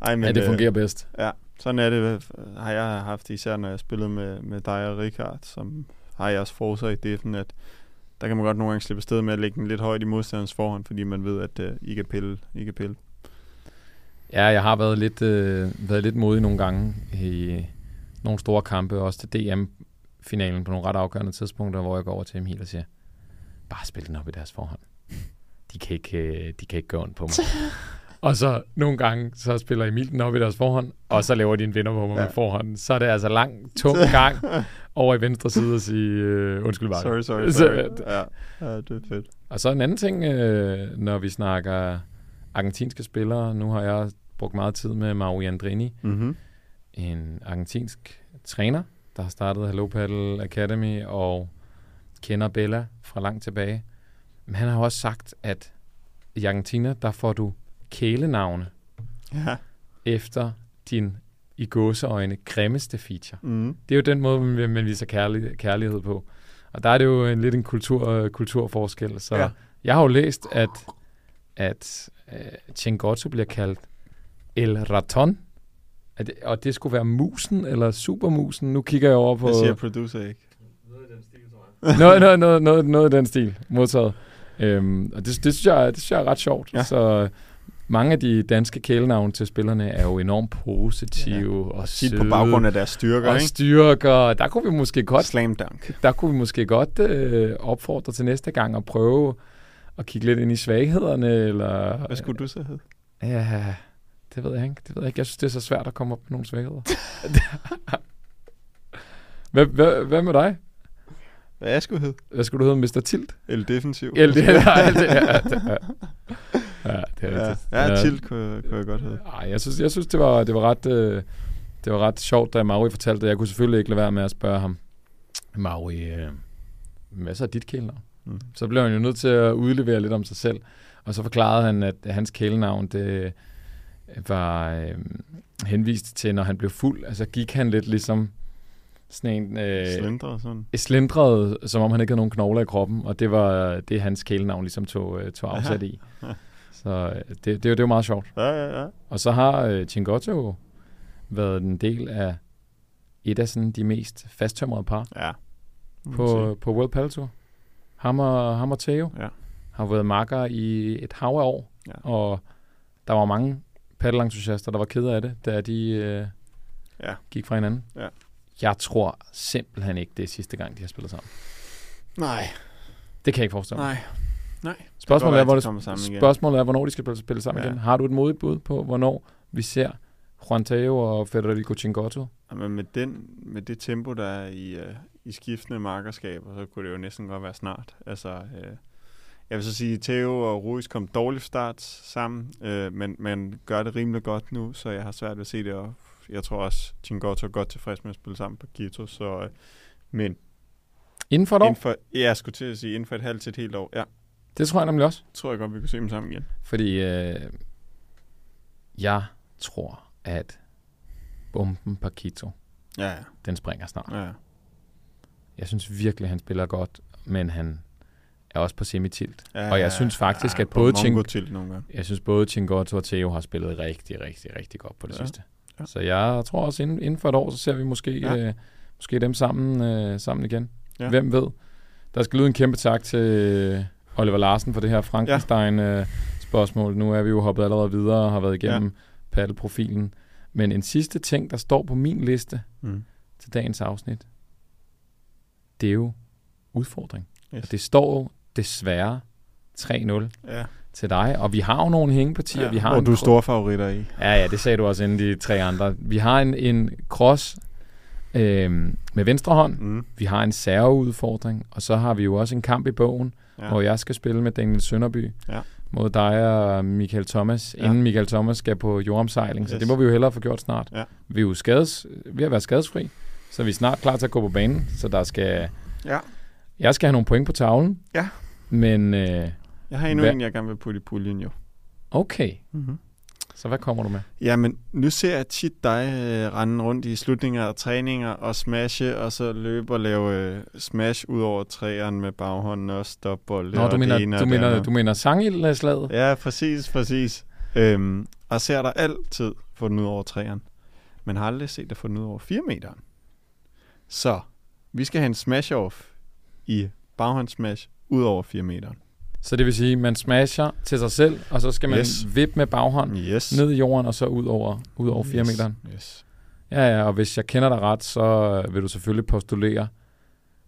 Ej, men, at det øh, fungerer bedst. Ja, sådan er det, øh, har jeg haft, især når jeg spillede med, med dig og Richard, som har jeres forser i defen, at der kan man godt nogle gange slippe sted med at lægge den lidt højt i modstanders forhånd, fordi man ved, at uh, I kan pille. I kan pille. Ja, jeg har været lidt, øh, været lidt modig nogle gange i nogle store kampe, også til DM-finalen på nogle ret afgørende tidspunkter, hvor jeg går over til Emil og siger, bare spil den op i deres forhånd. De kan ikke, øh, de kan ikke gå ondt på mig. [LAUGHS] og så nogle gange, så spiller Emil den op i deres forhånd, og så laver de en vinder på mig Ja. med forhånden. Så er det altså lang, tung [LAUGHS] gang over i venstre side og sige, øh, undskyld bare. Sorry, sorry, Så- sorry. Ja, ja, det er fedt. Og så en anden ting, øh, når vi snakker argentinske spillere. Nu har jeg brugt meget tid med Mauro Andrini, Mm-hmm. en argentinsk træner, der har startet Hello Paddle Academy og kender Bella fra langt tilbage. Men han har også sagt, at i Argentina, der får du kælenavne Ja. efter din i gåseøjne grimmeste feature. Mm. Det er jo den måde, man, viser kærlig, kærlighed på. Og der er det jo en, lidt en kultur, kulturforskel. Så Ja. jeg har jo læst, at, at uh, Chingotto bliver kaldt El Raton. At, og det skulle være musen eller supermusen. Nu kigger jeg over på Det siger producer ikke. noget, noget, noget, noget, noget i den stil modtaget. Øhm, og det, det, synes jeg, det synes jeg er ret sjovt. Ja. Så mange af de danske kælenavne til spillerne er jo enormt positive ja. og Sit søde. på baggrund af deres styrker, og ikke? styrker. Der kunne vi måske godt Slam dunk. der kunne vi måske godt øh, opfordre til næste gang at prøve at kigge lidt ind i svaghederne, eller... Hvad skulle du så hedde? Ja, det ved jeg ikke. Det ved jeg ikke. Jeg synes, det er så svært at komme op med nogle svagheder. [LAUGHS] hvad, hvad, hvad med dig? Hvad jeg skulle hedde? Hvad skulle du hedde, Mr. Tilt? Eller defensiv. Det, det, [LAUGHS] [LAUGHS] ja, det, ja. Ja, det er Ja, rigtigt. ja tilt kunne, kunne jeg godt hedde. Ej, jeg synes, jeg synes det, var, det, var ret, øh, det var ret sjovt, da Mauri fortalte det. Jeg kunne selvfølgelig ikke lade være med at spørge ham, Mauri, øh, hvad så er dit kælenavn? Mm. Så blev han jo nødt til at udlevere lidt om sig selv. Og så forklarede han, at hans kælenavn, det var øh, henvist til, når han blev fuld. Altså gik han lidt ligesom sådan en... Øh, Slendre og sådan. slendrede, som om han ikke havde nogen knogler i kroppen, og det var det, hans kælenavn ligesom tog, øh, tog afsat i. [LAUGHS] Så øh, det, det, det, det var meget sjovt. Ja, ja, ja. Og så har øh, Chingotto jo været en del af et af sådan de mest fasttømrede par Ja. på, på World Padel Tour. Ham og, ham og Theo Ja. har været makker i et hav af år, Ja. og der var mange paddelentusiaster, der var kede af det, da de øh, Ja. gik fra hinanden. Ja. Jeg tror simpelthen ikke, det er sidste gang, de har spillet sammen. Nej, Det kan jeg ikke forestille mig. nej. Spørgsmålet, er, hvor at de det, spørgsmålet er, hvornår de skal spille, sammen Ja. igen. Har du et modigt bud på, hvornår vi ser Juan Theo og Federico Chingotto? Men med, den, med det tempo, der er i, uh, i skiftende markerskaber, så kunne det jo næsten godt være snart. Altså, uh, jeg vil så sige, at Theo og Ruiz kom dårligt start sammen, uh, men, men gør det rimelig godt nu, så jeg har svært ved at se det. Og jeg tror også, Chingotto er godt tilfreds med at spille sammen på Quito, så... Uh, men Inden for et år? inden for, ja, jeg skulle til at sige, inden for et halvt til et helt år, ja, Det tror jeg nemlig også. tror jeg godt, vi kan se dem sammen igen. Fordi øh, jeg tror, at bomben Paquito, Ja, ja. den springer snart. ja. Jeg synes virkelig, han spiller godt, men han er også på semitilt. ja Og jeg synes faktisk, at på både Ching-. Jeg synes både Chingotto og Theo har spillet rigtig, rigtig, rigtig godt på det Ja. ja. sidste. Ja. Ja. Så jeg tror også, inden, inden for et år, så ser vi måske, Ja. ja. øh, måske dem sammen, øh, sammen igen. Ja. Ja. Hvem ved? Der skal lyde en kæmpe tak til Oliver Larsen for det her Frankenstein-spørgsmål. nu er vi jo hoppet allerede videre og har været igennem ja. paddelprofilen. Men en sidste ting, der står på min liste Mm. til dagens afsnit, det er jo udfordring. Yes. Og det står jo desværre 3-0 Ja. til dig, og vi har jo nogle hængepartier. ja. vi har Hvor en du er store favoritter i. Ja, ja, det sagde du også inden de tre andre. Vi har en, en cross øh, med venstre hånd, Mm. vi har en serveudfordring, og så har vi jo også en kamp i bogen, Ja. hvor jeg skal spille med Daniel Sønderby Ja. mod dig og Michael Thomas, Ja. inden Michael Thomas skal på jordomsejling. Så Yes. det må vi jo hellere få gjort snart. Ja. Vi er jo skades, ved at være skadesfri, så vi er snart klar til at gå på banen. Så der skal, Ja. jeg skal have nogle point på tavlen. Ja. Men øh, Jeg har endnu Hvad- en, jeg gerne vil putte i puljen jo. okay, Mm-hmm. Så hvad kommer du med? Jamen, nu ser jeg tit dig øh, rende rundt i slutninger af træninger og smashe, og så løbe og lave øh, smash ud over træerne med baghånden og stopbold. Nå, du mener, ene du mener, du mener sangildslaget? Ja, præcis, præcis. Øhm, og ser dig altid få den ud over træerne, men har aldrig set dig få den ud over 4 meteren. Så, vi skal have en smash-off i baghåndssmash ud over 4 meteren. Så det vil sige, man smasher til sig selv, og så skal man Yes. vippe med baghånd Yes. ned i jorden, og så ud over, ud over 4 yes. meteren. Yes. Ja, ja, og hvis jeg kender dig ret, så øh, vil du selvfølgelig postulere,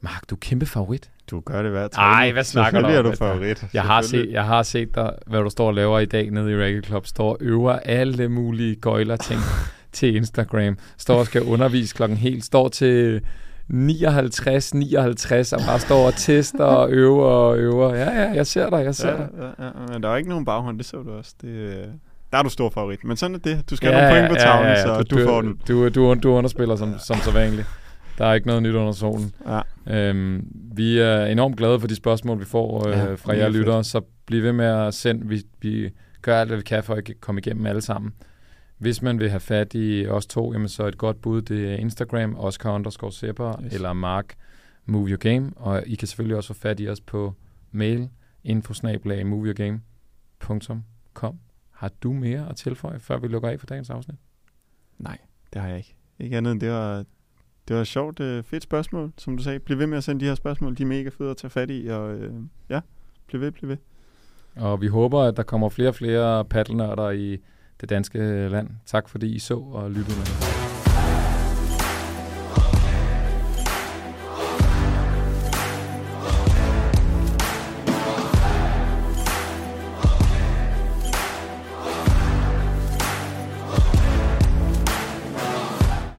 Mark, du er kæmpe favorit. Du gør det hver Ej, hvad snakker du om, er du favorit. Jeg har, set, jeg har set dig, hvad du står og laver i dag nede i Reggae Club. Står og øver alle mulige gøjler ting [LAUGHS] til Instagram. Står og skal undervise klokken helt. Står til 59, 59 og bare står og tester og øver og øver. Ja, ja, jeg ser dig, jeg ser Ja, dig. ja, ja, men der er ikke nogen baghånd, det så du også. Det, øh, der er du stor favorit. Men sådan er det. Du skal ja, have nogle point på tavlen, ja, ja, så du, du, får den. Du, du, du underspiller som, som så vanligt. Der er ikke noget nyt under solen. Ja. Øhm, vi er enormt glade for de spørgsmål, vi får øh, Ja, fra jer lyttere, så bliv ved med at sende. Vi, vi gør alt, hvad vi kan for at komme igennem alle sammen. Hvis man vil have fat i os to, jamen så et godt bud, det er Instagram, Oscar underscore Sepper, Yes. eller Mark Move Your Game, og I kan selvfølgelig også få fat i os på mail, infosnablag moveyourgame.com. Har du mere at tilføje, før vi lukker af for dagens afsnit? Nej, det har jeg ikke. Ikke andet end det var, det var et sjovt, øh, fedt spørgsmål, som du sagde. Bliv ved med at sende de her spørgsmål. De er mega fede at tage fat i, og øh, ja, bliv ved, bliv ved. Og vi håber, at der kommer flere og flere paddelnørder i det danske land. Tak fordi I så og lyttede med.